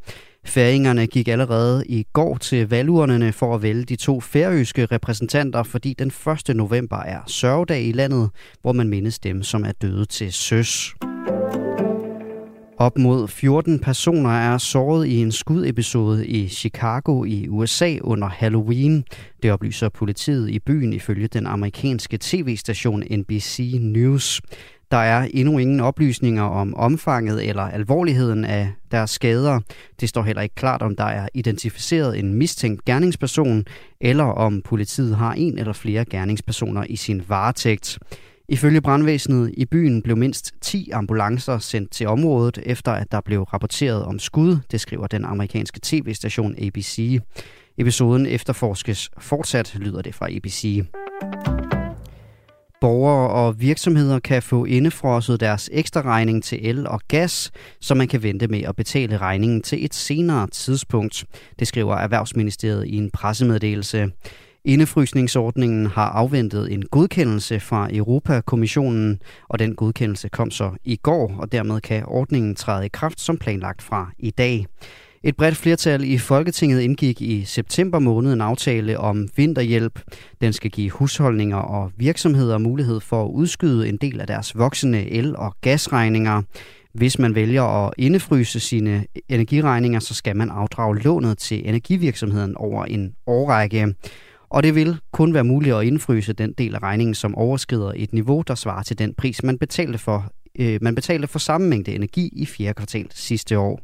[SPEAKER 7] Færingerne gik allerede i går til valgurnerne for at vælge de to færøske repræsentanter, fordi den 1. november er sørgedag i landet, hvor man mindes dem, som er døde til søs. Op mod 14 personer er såret i en skudepisode i Chicago i USA under Halloween. Det oplyser politiet i byen ifølge den amerikanske tv-station NBC News. Der er endnu ingen oplysninger om omfanget eller alvorligheden af deres skader. Det står heller ikke klart, om der er identificeret en mistænkt gerningsperson, eller om politiet har en eller flere gerningspersoner i sin varetægt. Ifølge brandvæsenet i byen blev mindst 10 ambulancer sendt til området, efter at der blev rapporteret om skud, det skriver den amerikanske tv-station ABC. Episoden efterforskes fortsat, lyder det fra ABC. Borgere og virksomheder kan få indefrosset deres ekstra regning til el og gas, så man kan vente med at betale regningen til et senere tidspunkt. Det skriver Erhvervsministeriet i en pressemeddelelse. Indefrysningsordningen har afventet en godkendelse fra Europakommissionen, og den godkendelse kom så i går, og dermed kan ordningen træde i kraft som planlagt fra i dag. Et bredt flertal i Folketinget indgik i september måned en aftale om vinterhjælp. Den skal give husholdninger og virksomheder mulighed for at udskyde en del af deres voksende el- og gasregninger. Hvis man vælger at indefryse sine energiregninger, så skal man afdrage lånet til energivirksomheden over en årrække og det vil kun være muligt at indfryse den del af regningen, som overskrider et niveau, der svarer til den pris, man betalte for, øh, man betalte for samme mængde energi i fjerde kvartal sidste år.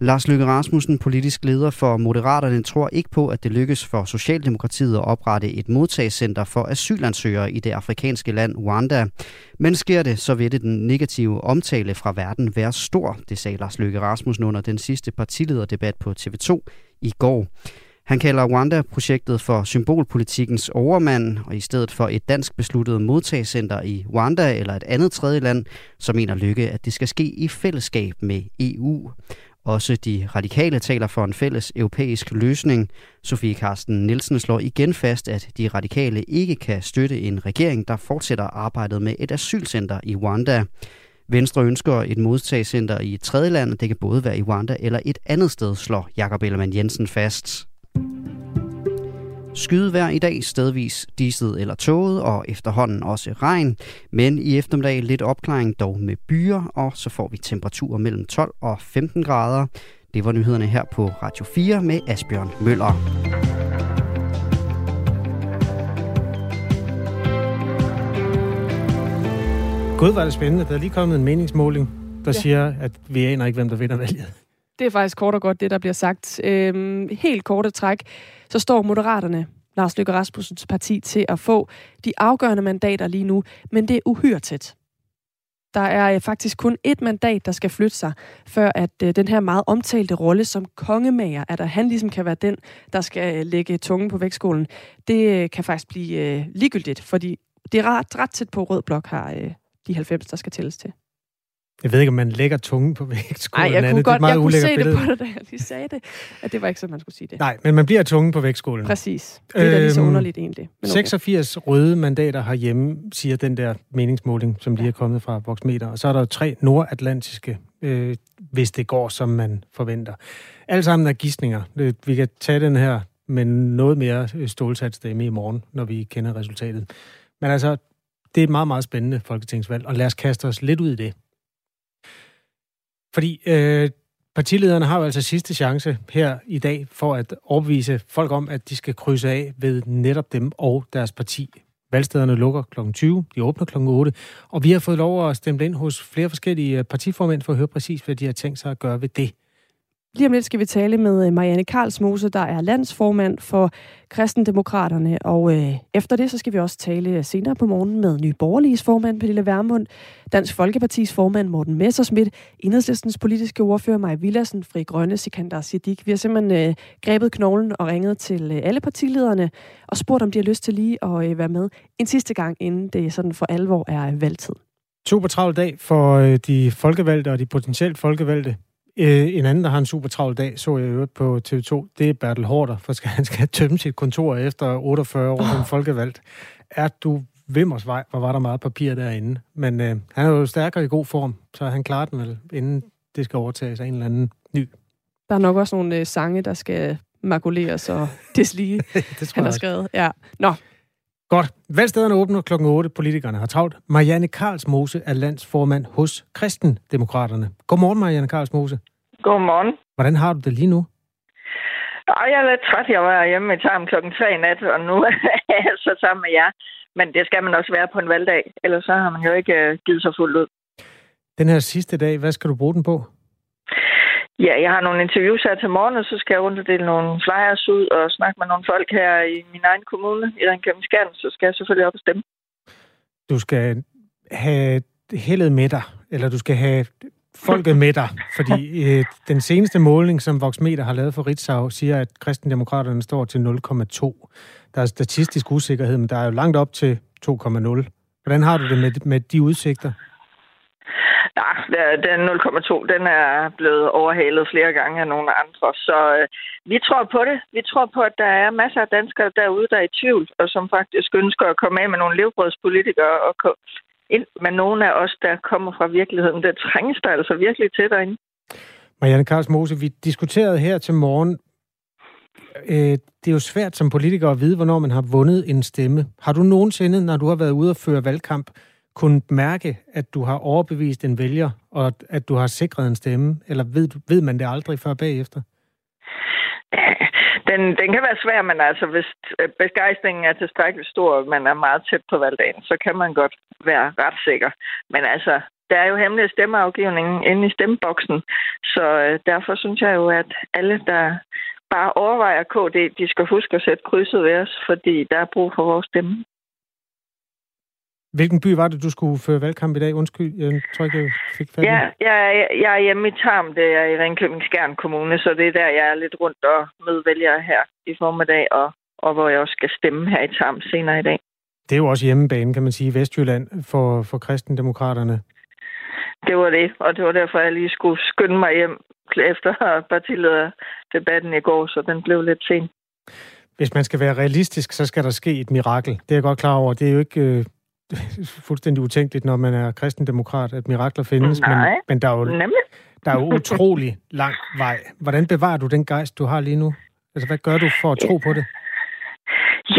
[SPEAKER 7] Lars Løkke Rasmussen, politisk leder for Moderaterne, tror ikke på, at det lykkes for Socialdemokratiet at oprette et modtagscenter for asylansøgere i det afrikanske land Rwanda. Men sker det, så vil det den negative omtale fra verden være stor, det sagde Lars Løkke Rasmussen under den sidste partilederdebat på TV2 i går. Han kalder Rwanda-projektet for symbolpolitikens overmand, og i stedet for et dansk besluttet modtagscenter i Rwanda eller et andet tredje land, så mener Lykke, at det skal ske i fællesskab med EU. Også de radikale taler for en fælles europæisk løsning. Sofie Karsten Nielsen slår igen fast, at de radikale ikke kan støtte en regering, der fortsætter arbejdet med et asylcenter i Rwanda. Venstre ønsker et modtagscenter i et tredje land, det kan både være i Rwanda eller et andet sted, slår Jakob Ellemann Jensen fast. Skydevær i dag, stedvis diset eller tåget, og efterhånden også regn. Men i eftermiddag lidt opklaring dog med byer, og så får vi temperaturer mellem 12 og 15 grader. Det var nyhederne her på Radio 4 med Asbjørn Møller.
[SPEAKER 1] Gud, var det spændende. Der er lige kommet en meningsmåling, der ja. siger, at vi aner ikke, hvem der vinder valget.
[SPEAKER 2] Det er faktisk kort og godt det, der bliver sagt. Øhm, helt korte træk, så står Moderaterne, Lars Løkke Rasmussens parti, til at få de afgørende mandater lige nu, men det er uhyre tæt. Der er øh, faktisk kun et mandat, der skal flytte sig, før at øh, den her meget omtalte rolle som kongemager, at, han ligesom kan være den, der skal øh, lægge tungen på vægtskolen, det kan faktisk blive ligegyldigt, fordi det er ret, ret tæt på rød blok har de 90, der skal tælles til.
[SPEAKER 1] Jeg ved ikke, om man lægger tungen på
[SPEAKER 2] vægtskålen. Nej, jeg kunne godt, meget jeg kunne se billede. det på dig, da jeg lige sagde det. At det var ikke sådan, man skulle sige det.
[SPEAKER 1] Nej, men man bliver tungen på vægtskålen.
[SPEAKER 2] Præcis. Det er øhm, lige så øhm, underligt egentlig.
[SPEAKER 1] Men okay. 86 røde mandater herhjemme, siger den der meningsmåling, som lige er kommet fra Voxmeter. Og så er der jo tre nordatlantiske, øh, hvis det går, som man forventer. Alle sammen er gissninger. Øh, vi kan tage den her med noget mere øh, stålsat stemme i morgen, når vi kender resultatet. Men altså, det er et meget, meget spændende folketingsvalg, og lad os kaste os lidt ud i det. Fordi øh, partilederne har jo altså sidste chance her i dag for at overbevise folk om, at de skal krydse af ved netop dem og deres parti. Valgstederne lukker kl. 20, de åbner kl. 8, og vi har fået lov at stemme ind hos flere forskellige partiformænd for at høre præcis, hvad de har tænkt sig at gøre ved det.
[SPEAKER 2] Lige om lidt skal vi tale med øh, Marianne Karlsmose, der er landsformand for Kristendemokraterne. Og øh, efter det, så skal vi også tale senere på morgenen med Nye Borgerliges formand, Pernille Værmund, Dansk Folkepartis formand, Morten Messersmith, Enhedslistens politiske ordfører, Maja Villassen, Fri Grønne, Sikandar Siddiq. Vi har simpelthen øh, grebet knoglen og ringet til øh, alle partilederne og spurgt, om de har lyst til lige at øh, være med en sidste gang, inden det sådan for alvor er valgtid.
[SPEAKER 1] Super travl dag for øh, de folkevalgte og de potentielt folkevalgte. Øh, en anden, der har en super travl dag, så jeg øvrigt på TV2, det er Bertel Hårder, for skal, han skal tømme sit kontor efter 48 år som ah. folkevalgt. Er du vej, hvor var der meget papir derinde. Men øh, han er jo stærkere i god form, så han klarer den vel, inden det skal overtages af en eller anden ny.
[SPEAKER 2] Der er nok også nogle øh, sange, der skal makuleres og deslige, det han har skrevet. Ja. Nå,
[SPEAKER 1] Godt. Valgstederne åbner kl. 8. Politikerne har travlt. Marianne Karlsmose er landsformand hos Kristendemokraterne. Godmorgen, Marianne Karlsmose.
[SPEAKER 9] Godmorgen.
[SPEAKER 1] Hvordan har du det lige nu?
[SPEAKER 9] Og jeg er lidt træt. Jeg var hjemme i tarm klokken 3 i nat, og nu er jeg så sammen med jer. Men det skal man også være på en valgdag, ellers så har man jo ikke øh, givet sig fuldt ud.
[SPEAKER 1] Den her sidste dag, hvad skal du bruge den på?
[SPEAKER 9] Ja, jeg har nogle interviews her til morgen, og så skal jeg underdele nogle flyers ud og snakke med nogle folk her i min egen kommune, i Ringkøbing Skjern, så skal jeg selvfølgelig op og stemme.
[SPEAKER 1] Du skal have heldet med dig, eller du skal have folket med dig, fordi øh, den seneste måling, som Voxmeter har lavet for Ritzau, siger, at kristendemokraterne står til 0,2. Der er statistisk usikkerhed, men der er jo langt op til 2,0. Hvordan har du det med, med de udsigter?
[SPEAKER 9] Ja, den 0,2, den er blevet overhalet flere gange af nogle andre, så øh, vi tror på det. Vi tror på, at der er masser af danskere derude, der er i tvivl, og som faktisk ønsker at komme af med nogle levebrødspolitikere og ind med nogle af os, der kommer fra virkeligheden. Det trænges der altså virkelig til derinde.
[SPEAKER 1] Marianne Karls Mose, vi diskuterede her til morgen, øh, det er jo svært som politiker at vide, hvornår man har vundet en stemme. Har du nogensinde, når du har været ude og føre valgkamp, kunnet mærke, at du har overbevist en vælger, og at du har sikret en stemme? Eller ved, ved man det aldrig før bagefter?
[SPEAKER 9] Den, den kan være svær, men altså, hvis øh, begejstringen er tilstrækkeligt stor, og man er meget tæt på valgdagen, så kan man godt være ret sikker. Men altså, der er jo hemmelig stemmeafgivningen inde i stemmeboksen, så øh, derfor synes jeg jo, at alle, der bare overvejer KD, de skal huske at sætte krydset ved os, fordi der er brug for vores stemme.
[SPEAKER 1] Hvilken by var det, du skulle føre valgkamp i dag? Undskyld, jeg tror ikke, jeg
[SPEAKER 9] fik fat i. Ja, jeg, er, jeg er hjemme i Tarm, det er i Ringkøbing Skjern Kommune, så det er der, jeg er lidt rundt og møder vælgere her i formiddag, og, og hvor jeg også skal stemme her i Tarm senere i dag.
[SPEAKER 1] Det er jo også hjemmebane, kan man sige, i Vestjylland for, for kristendemokraterne.
[SPEAKER 9] Det var det, og det var derfor, jeg lige skulle skynde mig hjem efter partilederdebatten i går, så den blev lidt sen.
[SPEAKER 1] Hvis man skal være realistisk, så skal der ske et mirakel. Det er jeg godt klar over. Det er jo ikke øh, fuldstændig utænkeligt, når man er kristendemokrat, at mirakler findes,
[SPEAKER 9] Nej, men,
[SPEAKER 1] men der er jo, nemlig. der er jo utrolig lang vej. Hvordan bevarer du den gejst, du har lige nu? Altså, hvad gør du for at tro på det?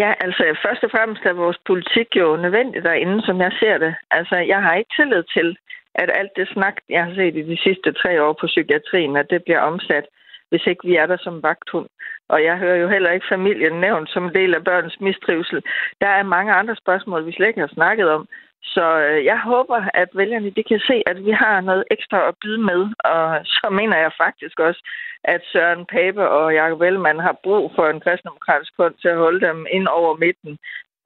[SPEAKER 9] Ja, altså først og fremmest er vores politik jo nødvendig derinde, som jeg ser det. Altså, jeg har ikke tillid til, at alt det snak, jeg har set i de sidste tre år på psykiatrien, at det bliver omsat, hvis ikke vi er der som vagthund og jeg hører jo heller ikke familien nævnt som en del af børns mistrivsel. Der er mange andre spørgsmål, vi slet ikke har snakket om. Så øh, jeg håber, at vælgerne de kan se, at vi har noget ekstra at byde med. Og så mener jeg faktisk også, at Søren Pape og Jacob Ellemann har brug for en kristendemokratisk kund til at holde dem ind over midten,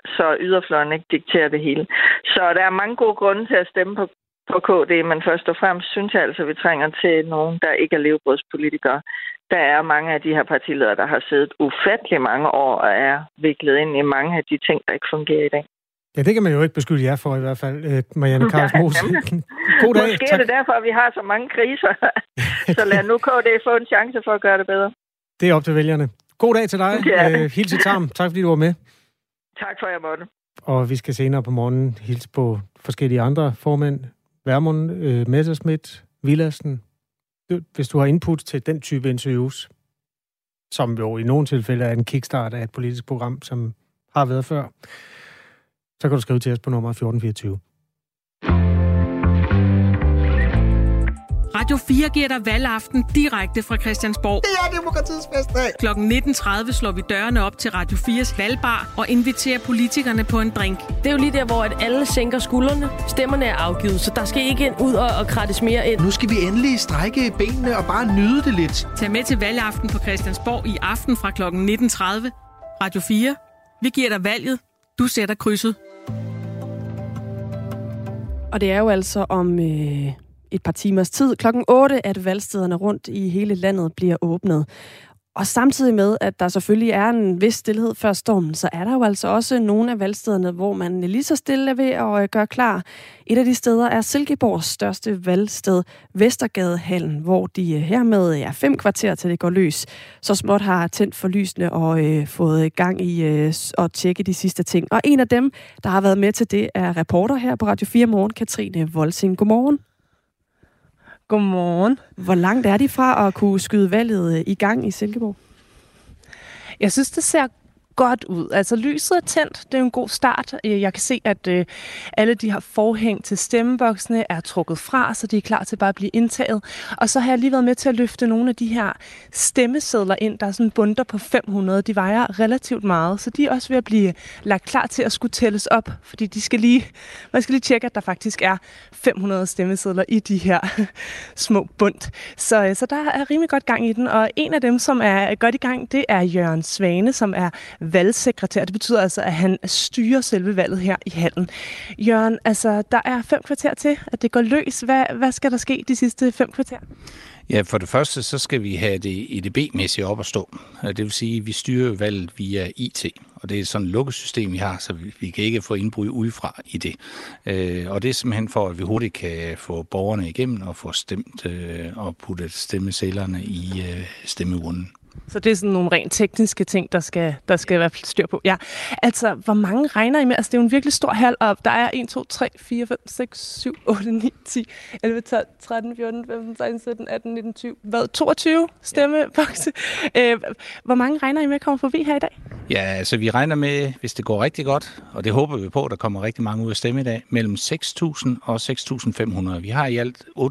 [SPEAKER 9] så yderfløjen ikke dikterer det hele. Så der er mange gode grunde til at stemme på på KD, men først og fremmest synes jeg altså, at vi trænger til nogen, der ikke er levebrødspolitikere der er mange af de her partiledere, der har siddet ufattelig mange år og er viklet ind i mange af de ting, der ikke fungerer i dag.
[SPEAKER 1] Ja, det kan man jo ikke beskylde jer for i hvert fald, øh, Marianne Karlsmo. God
[SPEAKER 9] dag. Måske tak. er det derfor, at vi har så mange kriser. så lad nu KD få en chance for at gøre det bedre.
[SPEAKER 1] Det er op til vælgerne. God dag til dig. Ja. til øh, Tarm. Tak fordi du var med.
[SPEAKER 9] Tak for, at jeg måtte.
[SPEAKER 1] Og vi skal senere på morgenen hilse på forskellige andre formænd. Værmund, øh, Messerschmidt, hvis du har input til den type interviews, som jo i nogle tilfælde er en kickstart af et politisk program, som har været før, så kan du skrive til os på nummer 1424.
[SPEAKER 10] Radio 4 giver dig valgaften direkte fra Christiansborg.
[SPEAKER 11] Det er demokratiets bedste dag.
[SPEAKER 10] Kl. 19.30 slår vi dørene op til Radio 4's valgbar og inviterer politikerne på en drink.
[SPEAKER 12] Det er jo lige der, hvor at alle sænker skuldrene. Stemmerne er afgivet, så der skal ikke en ud og, og krattes mere ind.
[SPEAKER 13] Nu skal vi endelig strække benene og bare nyde det lidt.
[SPEAKER 14] Tag med til valgaften på Christiansborg i aften fra kl. 19.30. Radio 4. Vi giver dig valget. Du sætter krydset.
[SPEAKER 2] Og det er jo altså om øh, et par timers tid. Klokken 8, at valgstederne rundt i hele landet bliver åbnet. Og samtidig med, at der selvfølgelig er en vis stillhed før stormen, så er der jo altså også nogle af valgstederne, hvor man lige så stille er ved at øh, gøre klar. Et af de steder er Silkeborgs største valgsted, Vestergadehallen, hvor de øh, hermed er ja, fem kvarter til det går løs. Så småt har tændt for lysene og øh, fået gang i øh, at tjekke de sidste ting. Og en af dem, der har været med til det, er reporter her på Radio 4 Morgen, Katrine Volsing. Godmorgen.
[SPEAKER 15] Godmorgen.
[SPEAKER 2] Hvor langt er de fra at kunne skyde valget øh, i gang i Silkeborg?
[SPEAKER 15] Jeg synes, det ser godt ud. Altså lyset er tændt, det er en god start. Øh, jeg kan se, at øh, alle de her forhæng til stemmeboksene er trukket fra, så de er klar til bare at blive indtaget. Og så har jeg lige været med til at løfte nogle af de her stemmesedler ind, der er sådan bunter på 500. De vejer relativt meget, så de er også ved at blive lagt klar til at skulle tælles op, fordi de skal lige, man skal lige tjekke, at der faktisk er 500 stemmesedler i de her små bundt. Så, øh, så der er rimelig godt gang i den, og en af dem, som er godt i gang, det er Jørgen Svane, som er valgsekretær. Det betyder altså, at han styrer selve valget her i Hallen. Jørgen, altså, der er fem kvarter til, at det går løs. Hvad, hvad skal der ske de sidste fem kvarter?
[SPEAKER 16] Ja, for det første, så skal vi have det EDB-mæssigt op at stå. Det vil sige, at vi styrer valget via IT, og det er sådan et lukket system, vi har, så vi kan ikke få indbrud udefra i det. Øh, og det er simpelthen for, at vi hurtigt kan få borgerne igennem og få stemt øh, og puttet stemmecellerne i øh, stemmeurnen.
[SPEAKER 2] Så det er sådan nogle rent tekniske ting, der skal, der skal være styr på. Ja. Altså, hvor mange regner I med? Altså, det er jo en virkelig stor hal, og der er 1, 2, 3, 4, 5, 6, 7, 8, 9, 10, 11, 12, 13, 14, 15, 16, 17, 18, 19, 20, hvad? 22 stemme, Ja. Øh, hvor mange regner I med kommer forbi her i dag?
[SPEAKER 17] Ja, altså vi regner med, hvis det går rigtig godt, og det håber vi på, at der kommer rigtig mange ud af stemme i dag, mellem 6.000 og 6.500. Vi har i alt 8.200,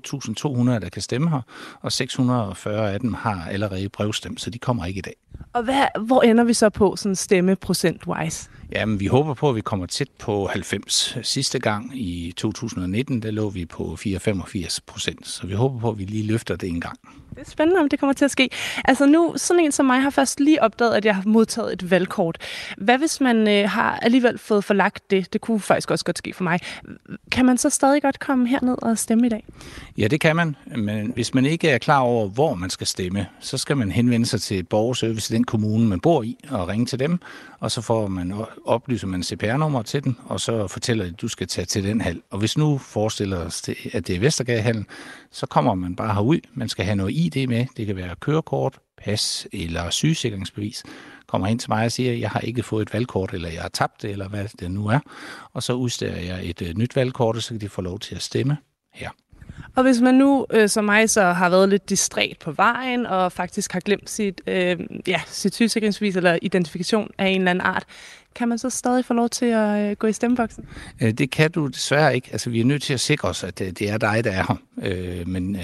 [SPEAKER 17] der kan stemme her, og 640 af dem har allerede brevstemt, så de kommer ikke i dag.
[SPEAKER 2] Og hvad, hvor ender vi så på sådan stemme procent-wise?
[SPEAKER 17] Jamen, vi håber på, at vi kommer tæt på 90. Sidste gang i 2019, der lå vi på 4,85 procent, så vi håber på, at vi lige løfter det en gang.
[SPEAKER 2] Det er spændende, om det kommer til at ske. Altså nu, sådan en som mig har først lige opdaget, at jeg har modtaget et valgkort. Hvad hvis man øh, har alligevel fået forlagt det? Det kunne faktisk også godt ske for mig. Kan man så stadig godt komme herned og stemme i dag?
[SPEAKER 17] Ja, det kan man. Men hvis man ikke er klar over, hvor man skal stemme, så skal man henvende sig til borgerservice i den kommune, man bor i, og ringe til dem. Og så får man oplyser man CPR-nummer til den, og så fortæller de, at du skal tage til den hal. Og hvis nu forestiller os, at det er Vestergadehallen, så kommer man bare herud. Man skal have noget ID med. Det kan være kørekort, pas eller sygesikringsbevis. Kommer ind til mig og siger, at jeg har ikke fået et valgkort, eller jeg har tabt det, eller hvad det nu er. Og så udsteder jeg et øh, nyt valgkort, og så kan de få lov til at stemme her.
[SPEAKER 2] Og hvis man nu, øh, som mig, så har været lidt distræt på vejen, og faktisk har glemt sit, øh, ja, sit sygesikringsbevis eller identifikation af en eller anden art, kan man så stadig få lov til at øh, gå i stemmeboksen?
[SPEAKER 17] Øh, det kan du desværre ikke. Altså, vi er nødt til at sikre os, at øh, det er dig, der er her. Men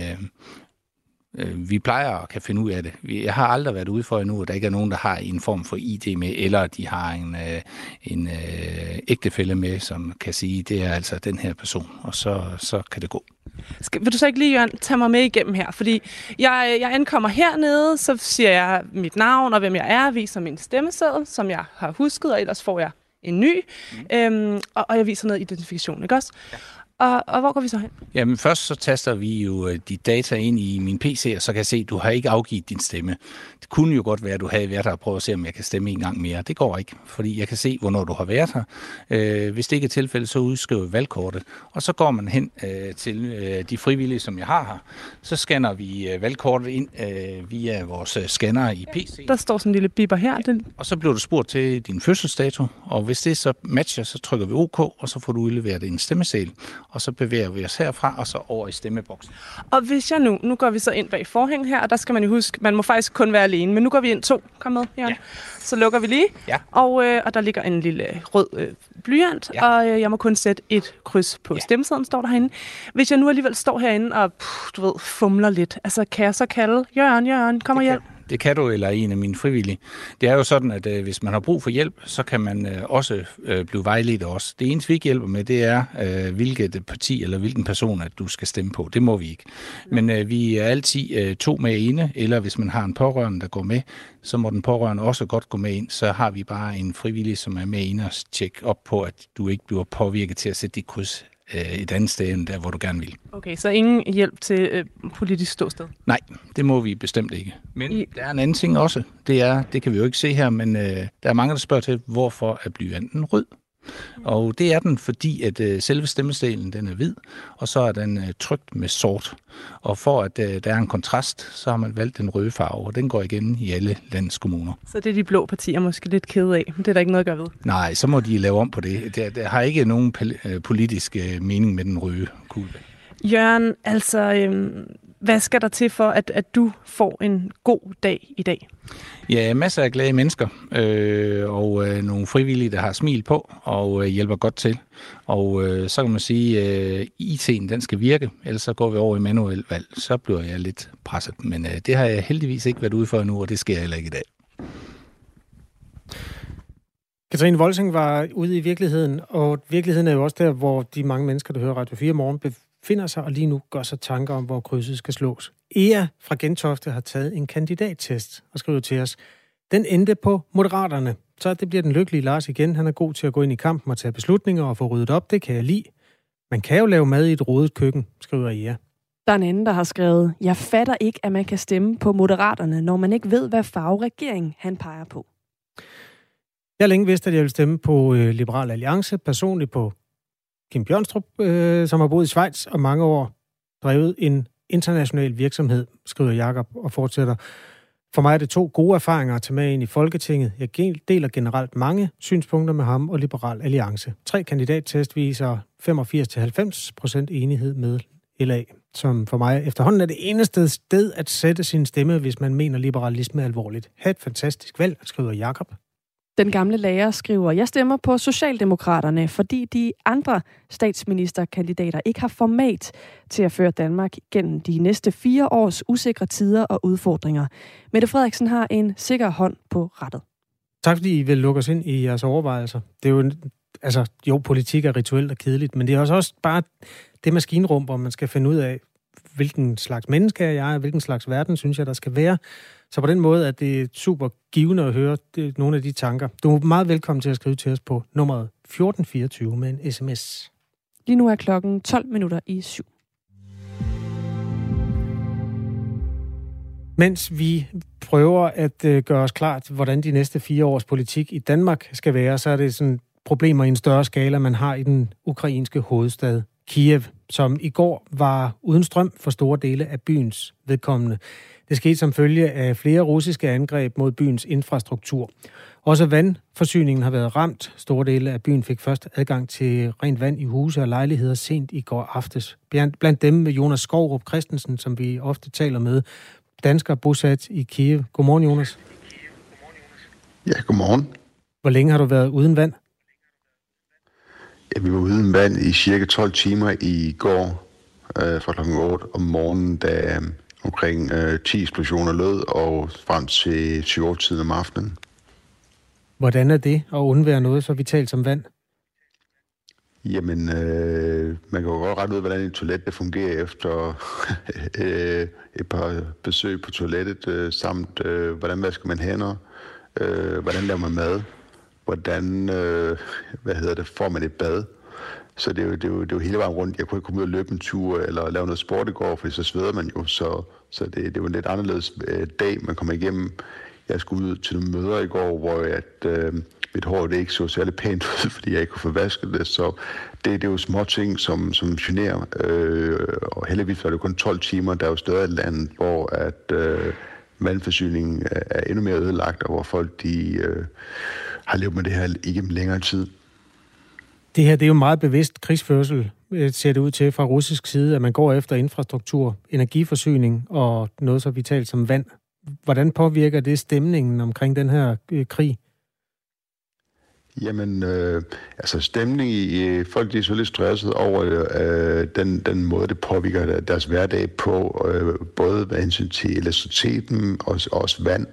[SPEAKER 17] Øh, vi plejer at kan finde ud af det. Jeg har aldrig været ude for endnu, at der ikke er nogen, der har en form for ID med, eller de har en, øh, en øh, ægtefælle med, som kan sige, det er altså den her person, og så, så kan det gå.
[SPEAKER 2] Skal, vil du så ikke lige, Jørgen, tage mig med igennem her? Fordi jeg, jeg ankommer hernede, så siger jeg mit navn og hvem jeg er, viser min stemmeseddel, som jeg har husket, og ellers får jeg en ny, mm. øhm, og, og jeg viser noget identifikation, ikke også? Ja og, og hvor går vi så hen?
[SPEAKER 17] Jamen først så taster vi jo øh, de data ind i min PC, og så kan jeg se, at du har ikke afgivet din stemme. Det kunne jo godt være, at du havde været her og prøvet at se, om jeg kan stemme en gang mere. Det går ikke, fordi jeg kan se, hvornår du har været her. Øh, hvis det ikke er tilfældet, så udskriver vi valgkortet, og så går man hen øh, til øh, de frivillige, som jeg har her. Så scanner vi øh, valgkortet ind øh, via vores øh, scanner i PC.
[SPEAKER 2] der står sådan en lille biber her. Den...
[SPEAKER 17] Ja, og så bliver du spurgt til din fødselsdato, og hvis det så matcher, så trykker vi OK, og så får du udleveret en stemmeseddel og så bevæger vi os herfra, og så over i stemmeboksen.
[SPEAKER 2] Og hvis jeg nu, nu går vi så ind bag forhæng her, og der skal man jo huske, man må faktisk kun være alene, men nu går vi ind to. Kom med, Jørgen. Ja. Så lukker vi lige, ja. og, øh, og der ligger en lille rød øh, blyant, ja. og øh, jeg må kun sætte et kryds på ja. stemmesedlen, står der herinde. Hvis jeg nu alligevel står herinde og, pff, du ved, fumler lidt, altså kan jeg så kalde, Jørgen, Jørgen, kom og hjælp? Kan
[SPEAKER 16] det kan du, eller en af mine frivillige. Det er jo sådan, at øh, hvis man har brug for hjælp, så kan man øh, også øh, blive vejledt også. Det eneste, vi ikke hjælper med, det er, øh, hvilket parti eller hvilken person, at du skal stemme på. Det må vi ikke. Men øh, vi er altid øh, to med ene, eller hvis man har en pårørende, der går med, så må den pårørende også godt gå med ind. Så har vi bare en frivillig, som er med ind og tjekke op på, at du ikke bliver påvirket til at sætte dit kryds øh, et andet sted end der, hvor du gerne vil.
[SPEAKER 2] Okay, så ingen hjælp til øh, politisk ståsted?
[SPEAKER 16] Nej, det må vi bestemt ikke. Men I... der er en anden ting også. Det er, det kan vi jo ikke se her, men øh, der er mange, der spørger til, hvorfor er blyanten rød? Og det er den, fordi at øh, selve stemmestelen den er hvid, og så er den øh, trykt med sort. Og for at øh, der er en kontrast, så har man valgt den røde farve, og den går igen i alle landskommuner.
[SPEAKER 2] Så det er de blå partier måske lidt kede af, men det er der ikke noget at gøre ved?
[SPEAKER 16] Nej, så må de lave om på det. Der, der har ikke nogen øh, politisk øh, mening med den røde kugle.
[SPEAKER 2] Jørgen, altså øhm, hvad skal der til for, at, at du får en god dag i dag?
[SPEAKER 16] Ja, masser af glade mennesker, øh, og øh, nogle frivillige, der har smil på og øh, hjælper godt til. Og øh, så kan man sige, at øh, IT'en den skal virke, ellers så går vi over i manuel valg. Så bliver jeg lidt presset, men øh, det har jeg heldigvis ikke været ude for endnu, og det sker heller ikke i dag.
[SPEAKER 1] Katrine Volsing var ude i virkeligheden, og virkeligheden er jo også der, hvor de mange mennesker, der hører Radio 4 morgen, befinder sig og lige nu gør sig tanker om, hvor krydset skal slås. Ea fra Gentofte har taget en kandidattest og skriver til os. Den endte på Moderaterne. Så det bliver den lykkelige Lars igen. Han er god til at gå ind i kampen og tage beslutninger og få ryddet op. Det kan jeg lide. Man kan jo lave mad i et rodet køkken, skriver Ea.
[SPEAKER 18] Der er en anden, der har skrevet, jeg fatter ikke, at man kan stemme på Moderaterne, når man ikke ved, hvad fagregering han peger på.
[SPEAKER 1] Jeg har længe vidst, at jeg ville stemme på øh, Liberal Alliance, personligt på Kim Bjørnstrup, øh, som har boet i Schweiz og mange år drevet en international virksomhed, skriver Jakob og fortsætter. For mig er det to gode erfaringer at tage med ind i Folketinget. Jeg deler generelt mange synspunkter med ham og Liberal Alliance. Tre kandidattest viser 85-90 enighed med LA, som for mig efterhånden er det eneste sted at sætte sin stemme, hvis man mener liberalisme alvorligt. Ha' et fantastisk valg, skriver Jakob
[SPEAKER 18] den gamle lærer skriver, jeg stemmer på Socialdemokraterne, fordi de andre statsministerkandidater ikke har format til at føre Danmark gennem de næste fire års usikre tider og udfordringer. Mette Frederiksen har en sikker hånd på rettet.
[SPEAKER 1] Tak fordi I vil lukke os ind i jeres overvejelser. Det er jo, en, altså, jo, politik er rituelt og kedeligt, men det er også, også bare det maskinrum, hvor man skal finde ud af, hvilken slags menneske er jeg, hvilken slags verden synes jeg, der skal være, så på den måde er det super givende at høre nogle af de tanker. Du er meget velkommen til at skrive til os på nummeret 1424 med en sms.
[SPEAKER 2] Lige nu er klokken 12 minutter i syv.
[SPEAKER 1] Mens vi prøver at øh, gøre os klart, hvordan de næste fire års politik i Danmark skal være, så er det sådan problemer i en større skala, man har i den ukrainske hovedstad Kiev, som i går var uden strøm for store dele af byens vedkommende. Det skete som følge af flere russiske angreb mod byens infrastruktur. Også vandforsyningen har været ramt. Store dele af byen fik først adgang til rent vand i huse og lejligheder sent i går aftes. Blandt dem med Jonas Skovrup Christensen, som vi ofte taler med, dansker bosat i Kiev. Godmorgen, Jonas.
[SPEAKER 19] Ja, godmorgen.
[SPEAKER 1] Hvor længe har du været uden vand?
[SPEAKER 19] Vi var uden vand i cirka 12 timer i går øh, fra kl. 8 om morgenen, da øh, omkring øh, 10 eksplosioner lød, og frem til 20 tiden om aftenen.
[SPEAKER 1] Hvordan er det at undvære noget så vitalt som vand?
[SPEAKER 19] Jamen, øh, man kan jo godt rette ud, hvordan en toilet det fungerer efter øh, et par besøg på toilettet, øh, samt øh, hvordan vasker man hænder, øh, hvordan laver man mad, hvordan øh, hvad hedder det, får man et bad. Så det er, jo, det, er jo, det er jo hele vejen rundt. Jeg kunne ikke komme ud og løbe en tur eller lave noget sport i går, for så sveder man jo. Så, så det, det var en lidt anderledes øh, dag, man kommer igennem. Jeg skulle ud til nogle møder i går, hvor at, øh, mit hår det ikke så særlig pænt ud, fordi jeg ikke kunne få vasket det. Så det, det er jo små ting, som, som generer. Øh, og heldigvis var det kun 12 timer. Der er jo stadig et land, hvor at, øh, vandforsyningen er endnu mere ødelagt, og hvor folk de... Øh, har levet med det her igennem længere tid.
[SPEAKER 1] Det her det er jo meget bevidst krigsførsel, øh, ser det ud til fra russisk side, at man går efter infrastruktur, energiforsyning og noget så vitalt som vand. Hvordan påvirker det stemningen omkring den her øh, krig?
[SPEAKER 19] Jamen, øh, altså stemning i... Øh, folk de er så lidt stresset over øh, den, den måde, det påvirker deres hverdag på, øh, både med hensyn til elektriciteten og også vand.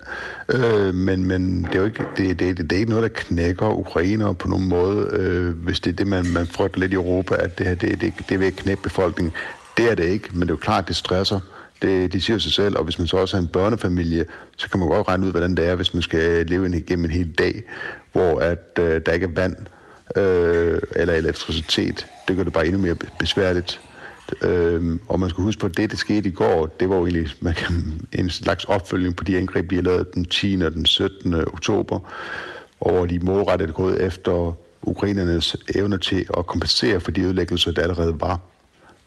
[SPEAKER 19] Øh, men men det, er jo ikke, det, det, det, det er ikke noget, der knækker ukrainer på nogen måde, øh, hvis det er det, man, man frygter lidt i Europa, at det her det, det, det vil knække befolkningen. Det er det ikke, men det er jo klart, det stresser. Det, det siger sig selv, og hvis man så også har en børnefamilie, så kan man godt regne ud, hvordan det er, hvis man skal leve igennem gennem en hel dag, hvor at, øh, der ikke er vand øh, eller elektricitet. Det gør det bare endnu mere besværligt. Øh, og man skal huske på, at det, der skete i går, det var jo egentlig man kan, en slags opfølging på de angreb, vi har lavet den 10. og den 17. oktober, og de målrettede gået efter ukrainernes evner til at kompensere for de ødelæggelser, der allerede var.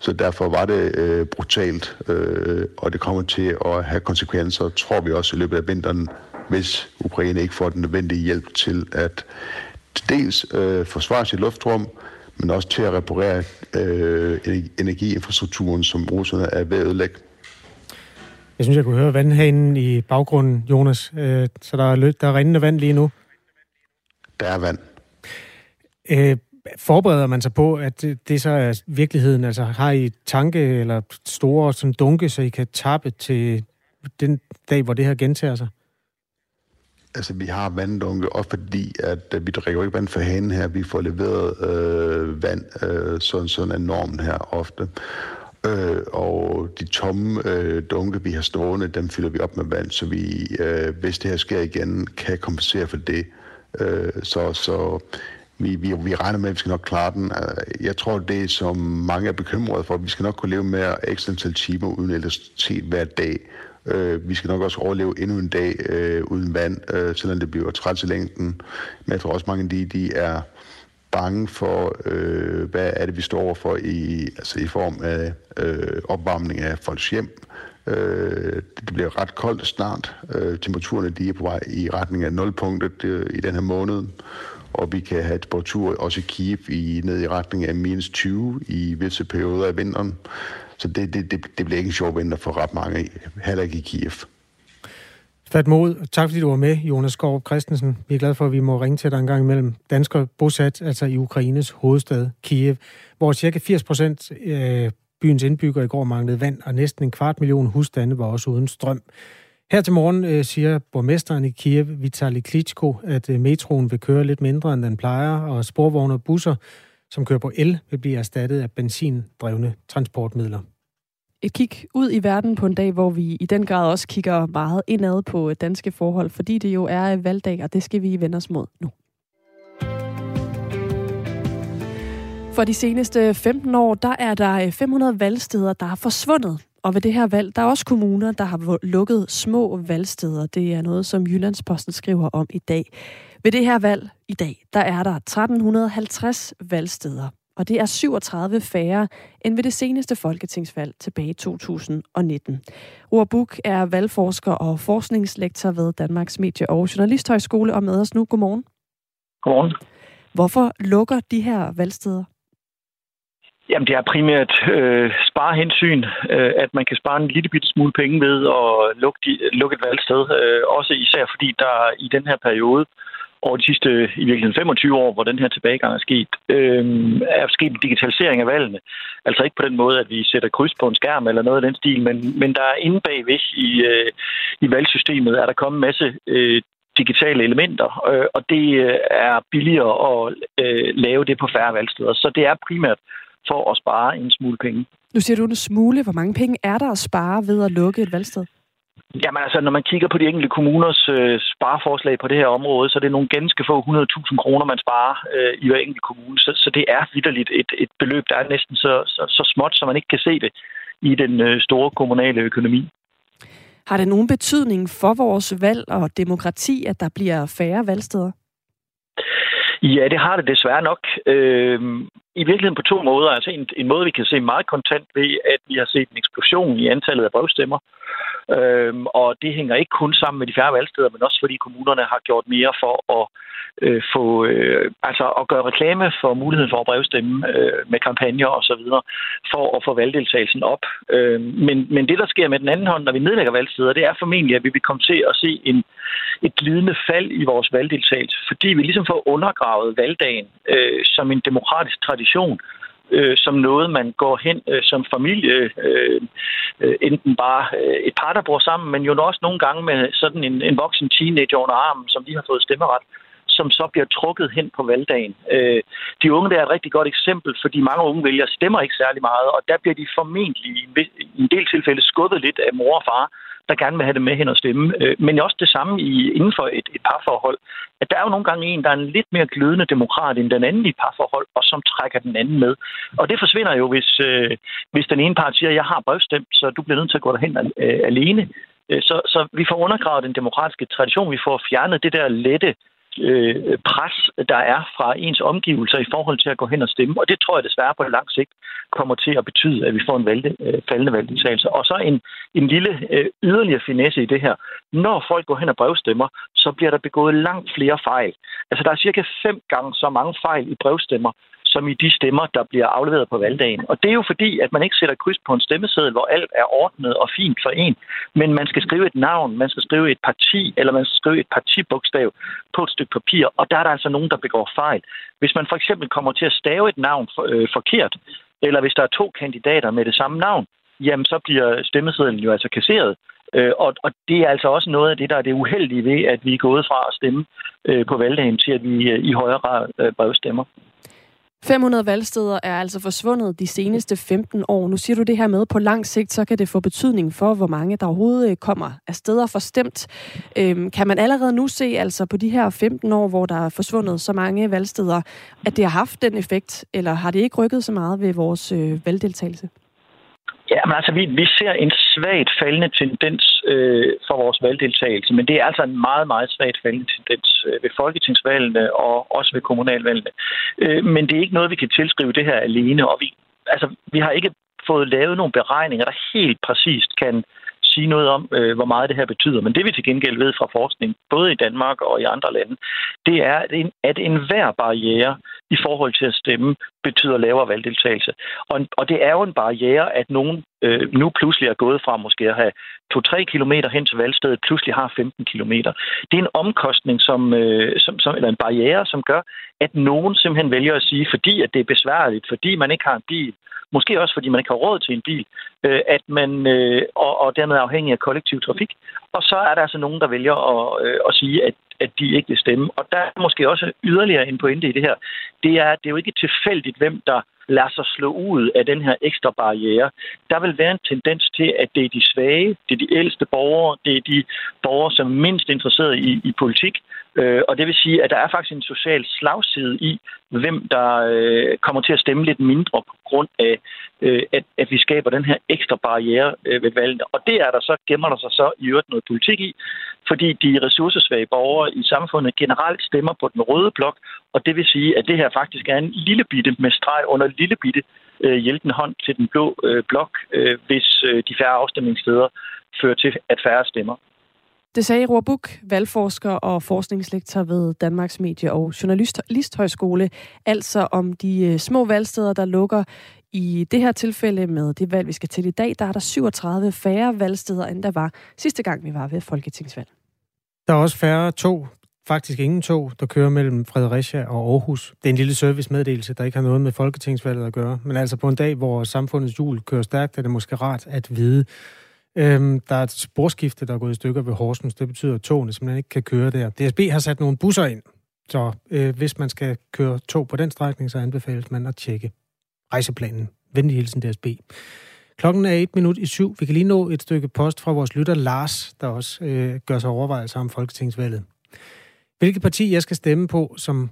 [SPEAKER 19] Så derfor var det øh, brutalt, øh, og det kommer til at have konsekvenser, tror vi også i løbet af vinteren, hvis Ukraine ikke får den nødvendige hjælp til at dels øh, forsvare sit luftrum, men også til at reparere øh, energiinfrastrukturen, som russerne er ved at ødelægge.
[SPEAKER 1] Jeg synes, jeg kunne høre vandhanen i baggrunden, Jonas. Øh, så der er, der er rindende vand lige nu.
[SPEAKER 19] Der er vand.
[SPEAKER 1] Øh, Forbereder man sig på, at det, så er virkeligheden? Altså har I tanke eller store som dunke, så I kan tappe til den dag, hvor det her gentager sig?
[SPEAKER 19] Altså, vi har vanddunke, og fordi, at, at vi drikker ikke vand for hanen her. Vi får leveret øh, vand, øh, sådan, sådan er normen her ofte. Øh, og de tomme øh, dunke, vi har stående, dem fylder vi op med vand, så vi, øh, hvis det her sker igen, kan kompensere for det. Øh, så, så vi, vi, vi regner med, at vi skal nok klare den. Øh, jeg tror, det er, som mange er bekymrede for, at vi skal nok kunne leve med ekstra antal timer uden elektricitet hver dag. Øh, vi skal nok også overleve endnu en dag øh, uden vand, øh, selvom det bliver træt til længden. Men jeg tror også, mange af de, de er bange for, øh, hvad er det, vi står overfor i, altså i form af øh, opvarmning af folks hjem. Øh, det bliver ret koldt snart. Øh, temperaturerne de er på vej i retning af nulpunktet øh, i den her måned og vi kan have et temperatur også i Kiev i, ned i retning af minus 20 i visse perioder af vinteren. Så det, det, det, det bliver ikke en sjov vinter for ret mange, heller ikke i Kiev.
[SPEAKER 1] Fat mod. Tak fordi du var med, Jonas Skov Christensen. Vi er glade for, at vi må ringe til dig en gang imellem. Dansker bosat altså i Ukraines hovedstad Kiev, hvor cirka 80 procent øh, byens indbyggere i går manglede vand, og næsten en kvart million husstande var også uden strøm. Her til morgen øh, siger borgmesteren i Kiev, Vitali Klitschko, at øh, metroen vil køre lidt mindre, end den plejer, og sporvogne og busser, som kører på el, vil blive erstattet af benzindrevne transportmidler.
[SPEAKER 2] Et kig ud i verden på en dag, hvor vi i den grad også kigger meget indad på danske forhold, fordi det jo er valgdag, og det skal vi vende os mod nu. For de seneste 15 år, der er der 500 øh, valgsteder, der er forsvundet. Og ved det her valg, der er også kommuner, der har lukket små valgsteder. Det er noget, som Jyllandsposten skriver om i dag. Ved det her valg i dag, der er der 1350 valgsteder. Og det er 37 færre end ved det seneste folketingsvalg tilbage i 2019. Roar Buk er valgforsker og forskningslektor ved Danmarks Medie- og Journalisthøjskole og med os nu. Godmorgen.
[SPEAKER 20] Godmorgen.
[SPEAKER 2] Hvorfor lukker de her valgsteder?
[SPEAKER 20] Jamen, det er primært øh, sparehensyn, øh, at man kan spare en lille bitte smule penge ved at lukke, de, lukke et valgsted. Øh, også især fordi der i den her periode, over de sidste i virkeligheden 25 år, hvor den her tilbagegang er sket, øh, er sket en digitalisering af valgene. Altså ikke på den måde, at vi sætter kryds på en skærm eller noget af den stil, men, men der er inde bagved i, øh, i valgsystemet, er der kommet en masse øh, digitale elementer, øh, og det er billigere at øh, lave det på færre valgsteder. Så det er primært for at spare en smule penge.
[SPEAKER 2] Nu siger du en smule. Hvor mange penge er der at spare ved at lukke et valgsted?
[SPEAKER 20] Jamen altså, når man kigger på de enkelte kommuners øh, spareforslag på det her område, så er det nogle ganske få 100.000 kroner, man sparer øh, i hver enkelt kommune. Så, så det er vidderligt et, et beløb, der er næsten så, så, så småt, så man ikke kan se det i den øh, store kommunale økonomi.
[SPEAKER 2] Har det nogen betydning for vores valg og demokrati, at der bliver færre valgsteder?
[SPEAKER 20] Ja, det har det desværre nok. Øh, i virkeligheden på to måder. Altså en, en måde, vi kan se meget kontant ved, at vi har set en eksplosion i antallet af brevstemmer. Øhm, og det hænger ikke kun sammen med de færre valgsteder, men også fordi kommunerne har gjort mere for at øh, få øh, altså at gøre reklame for muligheden for at brevstemme øh, med kampagner og så videre for at få valgdeltagelsen op. Øhm, men, men det, der sker med den anden hånd, når vi nedlægger valgsteder, det er formentlig, at vi vil komme til at se en, et glidende fald i vores valgdeltagelse, fordi vi ligesom får undergravet valgdagen øh, som en demokratisk tradition tradition øh, som noget, man går hen øh, som familie, øh, øh, enten bare øh, et par, der bor sammen, men jo også nogle gange med sådan en, en voksen teenager under armen, som lige har fået stemmeret, som så bliver trukket hen på valgdagen. Øh, de unge der er et rigtig godt eksempel, fordi mange unge vælger stemmer ikke særlig meget, og der bliver de formentlig i en del tilfælde skubbet lidt af mor og far, der gerne vil have det med hen og stemme. Øh, men også det samme i, inden for et, et parforhold, at der er jo nogle gange en, der er en lidt mere glødende demokrat end den anden i et parforhold, og som trækker den anden med. Og det forsvinder jo, hvis, øh, hvis den ene part siger, jeg har brevstemt, så du bliver nødt til at gå derhen øh, alene. Øh, så, så vi får undergravet den demokratiske tradition, vi får fjernet det der lette øh, pres, der er fra ens omgivelser i forhold til at gå hen og stemme. Og det tror jeg desværre på lang sigt kommer til at betyde, at vi får en valgte, øh, faldende valgdeltagelse. Og så en, en lille øh, yderligere finesse i det her. Når folk går hen og brevstemmer, så bliver der begået langt flere fejl. Altså der er cirka fem gange så mange fejl i brevstemmer, som i de stemmer, der bliver afleveret på valgdagen. Og det er jo fordi, at man ikke sætter kryds på en stemmeseddel, hvor alt er ordnet og fint for en, men man skal skrive et navn, man skal skrive et parti, eller man skal skrive et partibogstav på et stykke papir, og der er der altså nogen, der begår fejl. Hvis man for eksempel kommer til at stave et navn for, øh, forkert, eller hvis der er to kandidater med det samme navn, jamen så bliver stemmesedlen jo altså kasseret. Øh, og, og det er altså også noget af det, der er det uheldige ved, at vi er gået fra at stemme øh, på valgdagen til, at vi øh, i højere grad øh, brevstemmer.
[SPEAKER 2] 500 valgsteder er altså forsvundet de seneste 15 år. Nu siger du det her med, på lang sigt, så kan det få betydning for, hvor mange der overhovedet øh, kommer af steder for stemt. Øhm, kan man allerede nu se, altså på de her 15 år, hvor der er forsvundet så mange valgsteder, at det har haft den effekt, eller har det ikke rykket så meget ved vores øh, valgdeltagelse?
[SPEAKER 20] Ja, men altså, vi, vi ser en svagt faldende tendens øh, for vores valgdeltagelse, men det er altså en meget, meget svagt faldende tendens øh, ved folketingsvalgene og også ved kommunalvalgene. Øh, men det er ikke noget, vi kan tilskrive det her alene, og vi, altså, vi har ikke fået lavet nogle beregninger, der helt præcist kan sige noget om, øh, hvor meget det her betyder. Men det vi til gengæld ved fra forskning, både i Danmark og i andre lande, det er, at enhver barriere, øh, i forhold til at stemme, betyder lavere valgdeltagelse. Og, og det er jo en barriere, at nogen øh, nu pludselig er gået fra måske at have 2-3 km hen til valgstedet, pludselig har 15 km. Det er en omkostning, som, øh, som, som, eller en barriere, som gør, at nogen simpelthen vælger at sige, fordi at det er besværligt, fordi man ikke har en bil, måske også fordi man ikke har råd til en bil, øh, at man, øh, og, og dermed er afhængig af kollektiv trafik. Og så er der altså nogen, der vælger at, øh, at sige, at at de ikke vil stemme. Og der er måske også yderligere en pointe i det her. Det er, at det er jo ikke tilfældigt, hvem der lader sig slå ud af den her ekstra barriere. Der vil være en tendens til, at det er de svage, det er de ældste borgere, det er de borgere, som er mindst interesseret i, i politik, Øh, og det vil sige, at der er faktisk en social slagside i, hvem der øh, kommer til at stemme lidt mindre på grund af, øh, at, at vi skaber den her ekstra barriere øh, ved valgene. Og det er der så, gemmer der sig så i øvrigt noget politik i, fordi de ressourcesvage borgere i samfundet generelt stemmer på den røde blok, og det vil sige, at det her faktisk er en lille bitte med streg under lille bitte øh, hjælpende hånd til den blå blok, hvis de færre afstemningssteder fører til, at færre stemmer.
[SPEAKER 2] Det sagde Roar Buk, valgforsker og forskningslektor ved Danmarks Medie- og Journalisthøjskole, altså om de øh, små valgsteder, der lukker. I det her tilfælde med det valg, vi skal til i dag, der er der 37 færre valgsteder, end der var sidste gang, vi var ved Folketingsvalg.
[SPEAKER 1] Der er også færre tog, faktisk ingen tog, der kører mellem Fredericia og Aarhus. Det er en lille servicemeddelelse, der ikke har noget med Folketingsvalget at gøre. Men altså på en dag, hvor samfundets hjul kører stærkt, er det måske rart at vide, Øhm, der er et sporskifte, der er gået i stykker ved Horsens. Det betyder, at togene simpelthen ikke kan køre der. DSB har sat nogle busser ind, så øh, hvis man skal køre tog på den strækning, så anbefales man at tjekke rejseplanen. Vendelig hilsen DSB. Klokken er et minut i syv. Vi kan lige nå et stykke post fra vores lytter Lars, der også øh, gør sig overvejelser om folketingsvalget. Hvilket parti jeg skal stemme på, som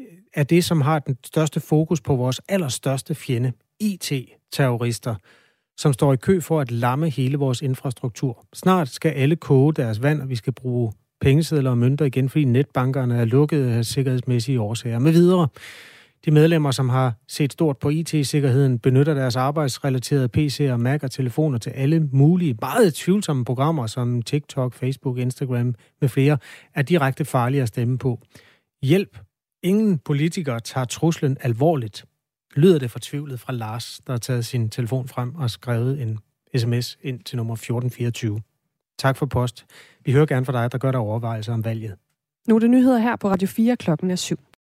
[SPEAKER 1] øh, er det, som har den største fokus på vores allerstørste fjende, IT-terrorister som står i kø for at lamme hele vores infrastruktur. Snart skal alle koge deres vand, og vi skal bruge pengesedler og mønter igen, fordi netbankerne er lukket af sikkerhedsmæssige årsager med videre. De medlemmer, som har set stort på IT-sikkerheden, benytter deres arbejdsrelaterede PC'er, Mac og telefoner til alle mulige, meget tvivlsomme programmer som TikTok, Facebook, Instagram med flere, er direkte farlige at stemme på. Hjælp. Ingen politikere tager truslen alvorligt lyder det fortvivlet fra Lars, der har taget sin telefon frem og skrevet en sms ind til nummer 1424. Tak for post. Vi hører gerne fra dig, der gør dig overvejelser om valget. Nu er det nyheder her på Radio 4 klokken er 7.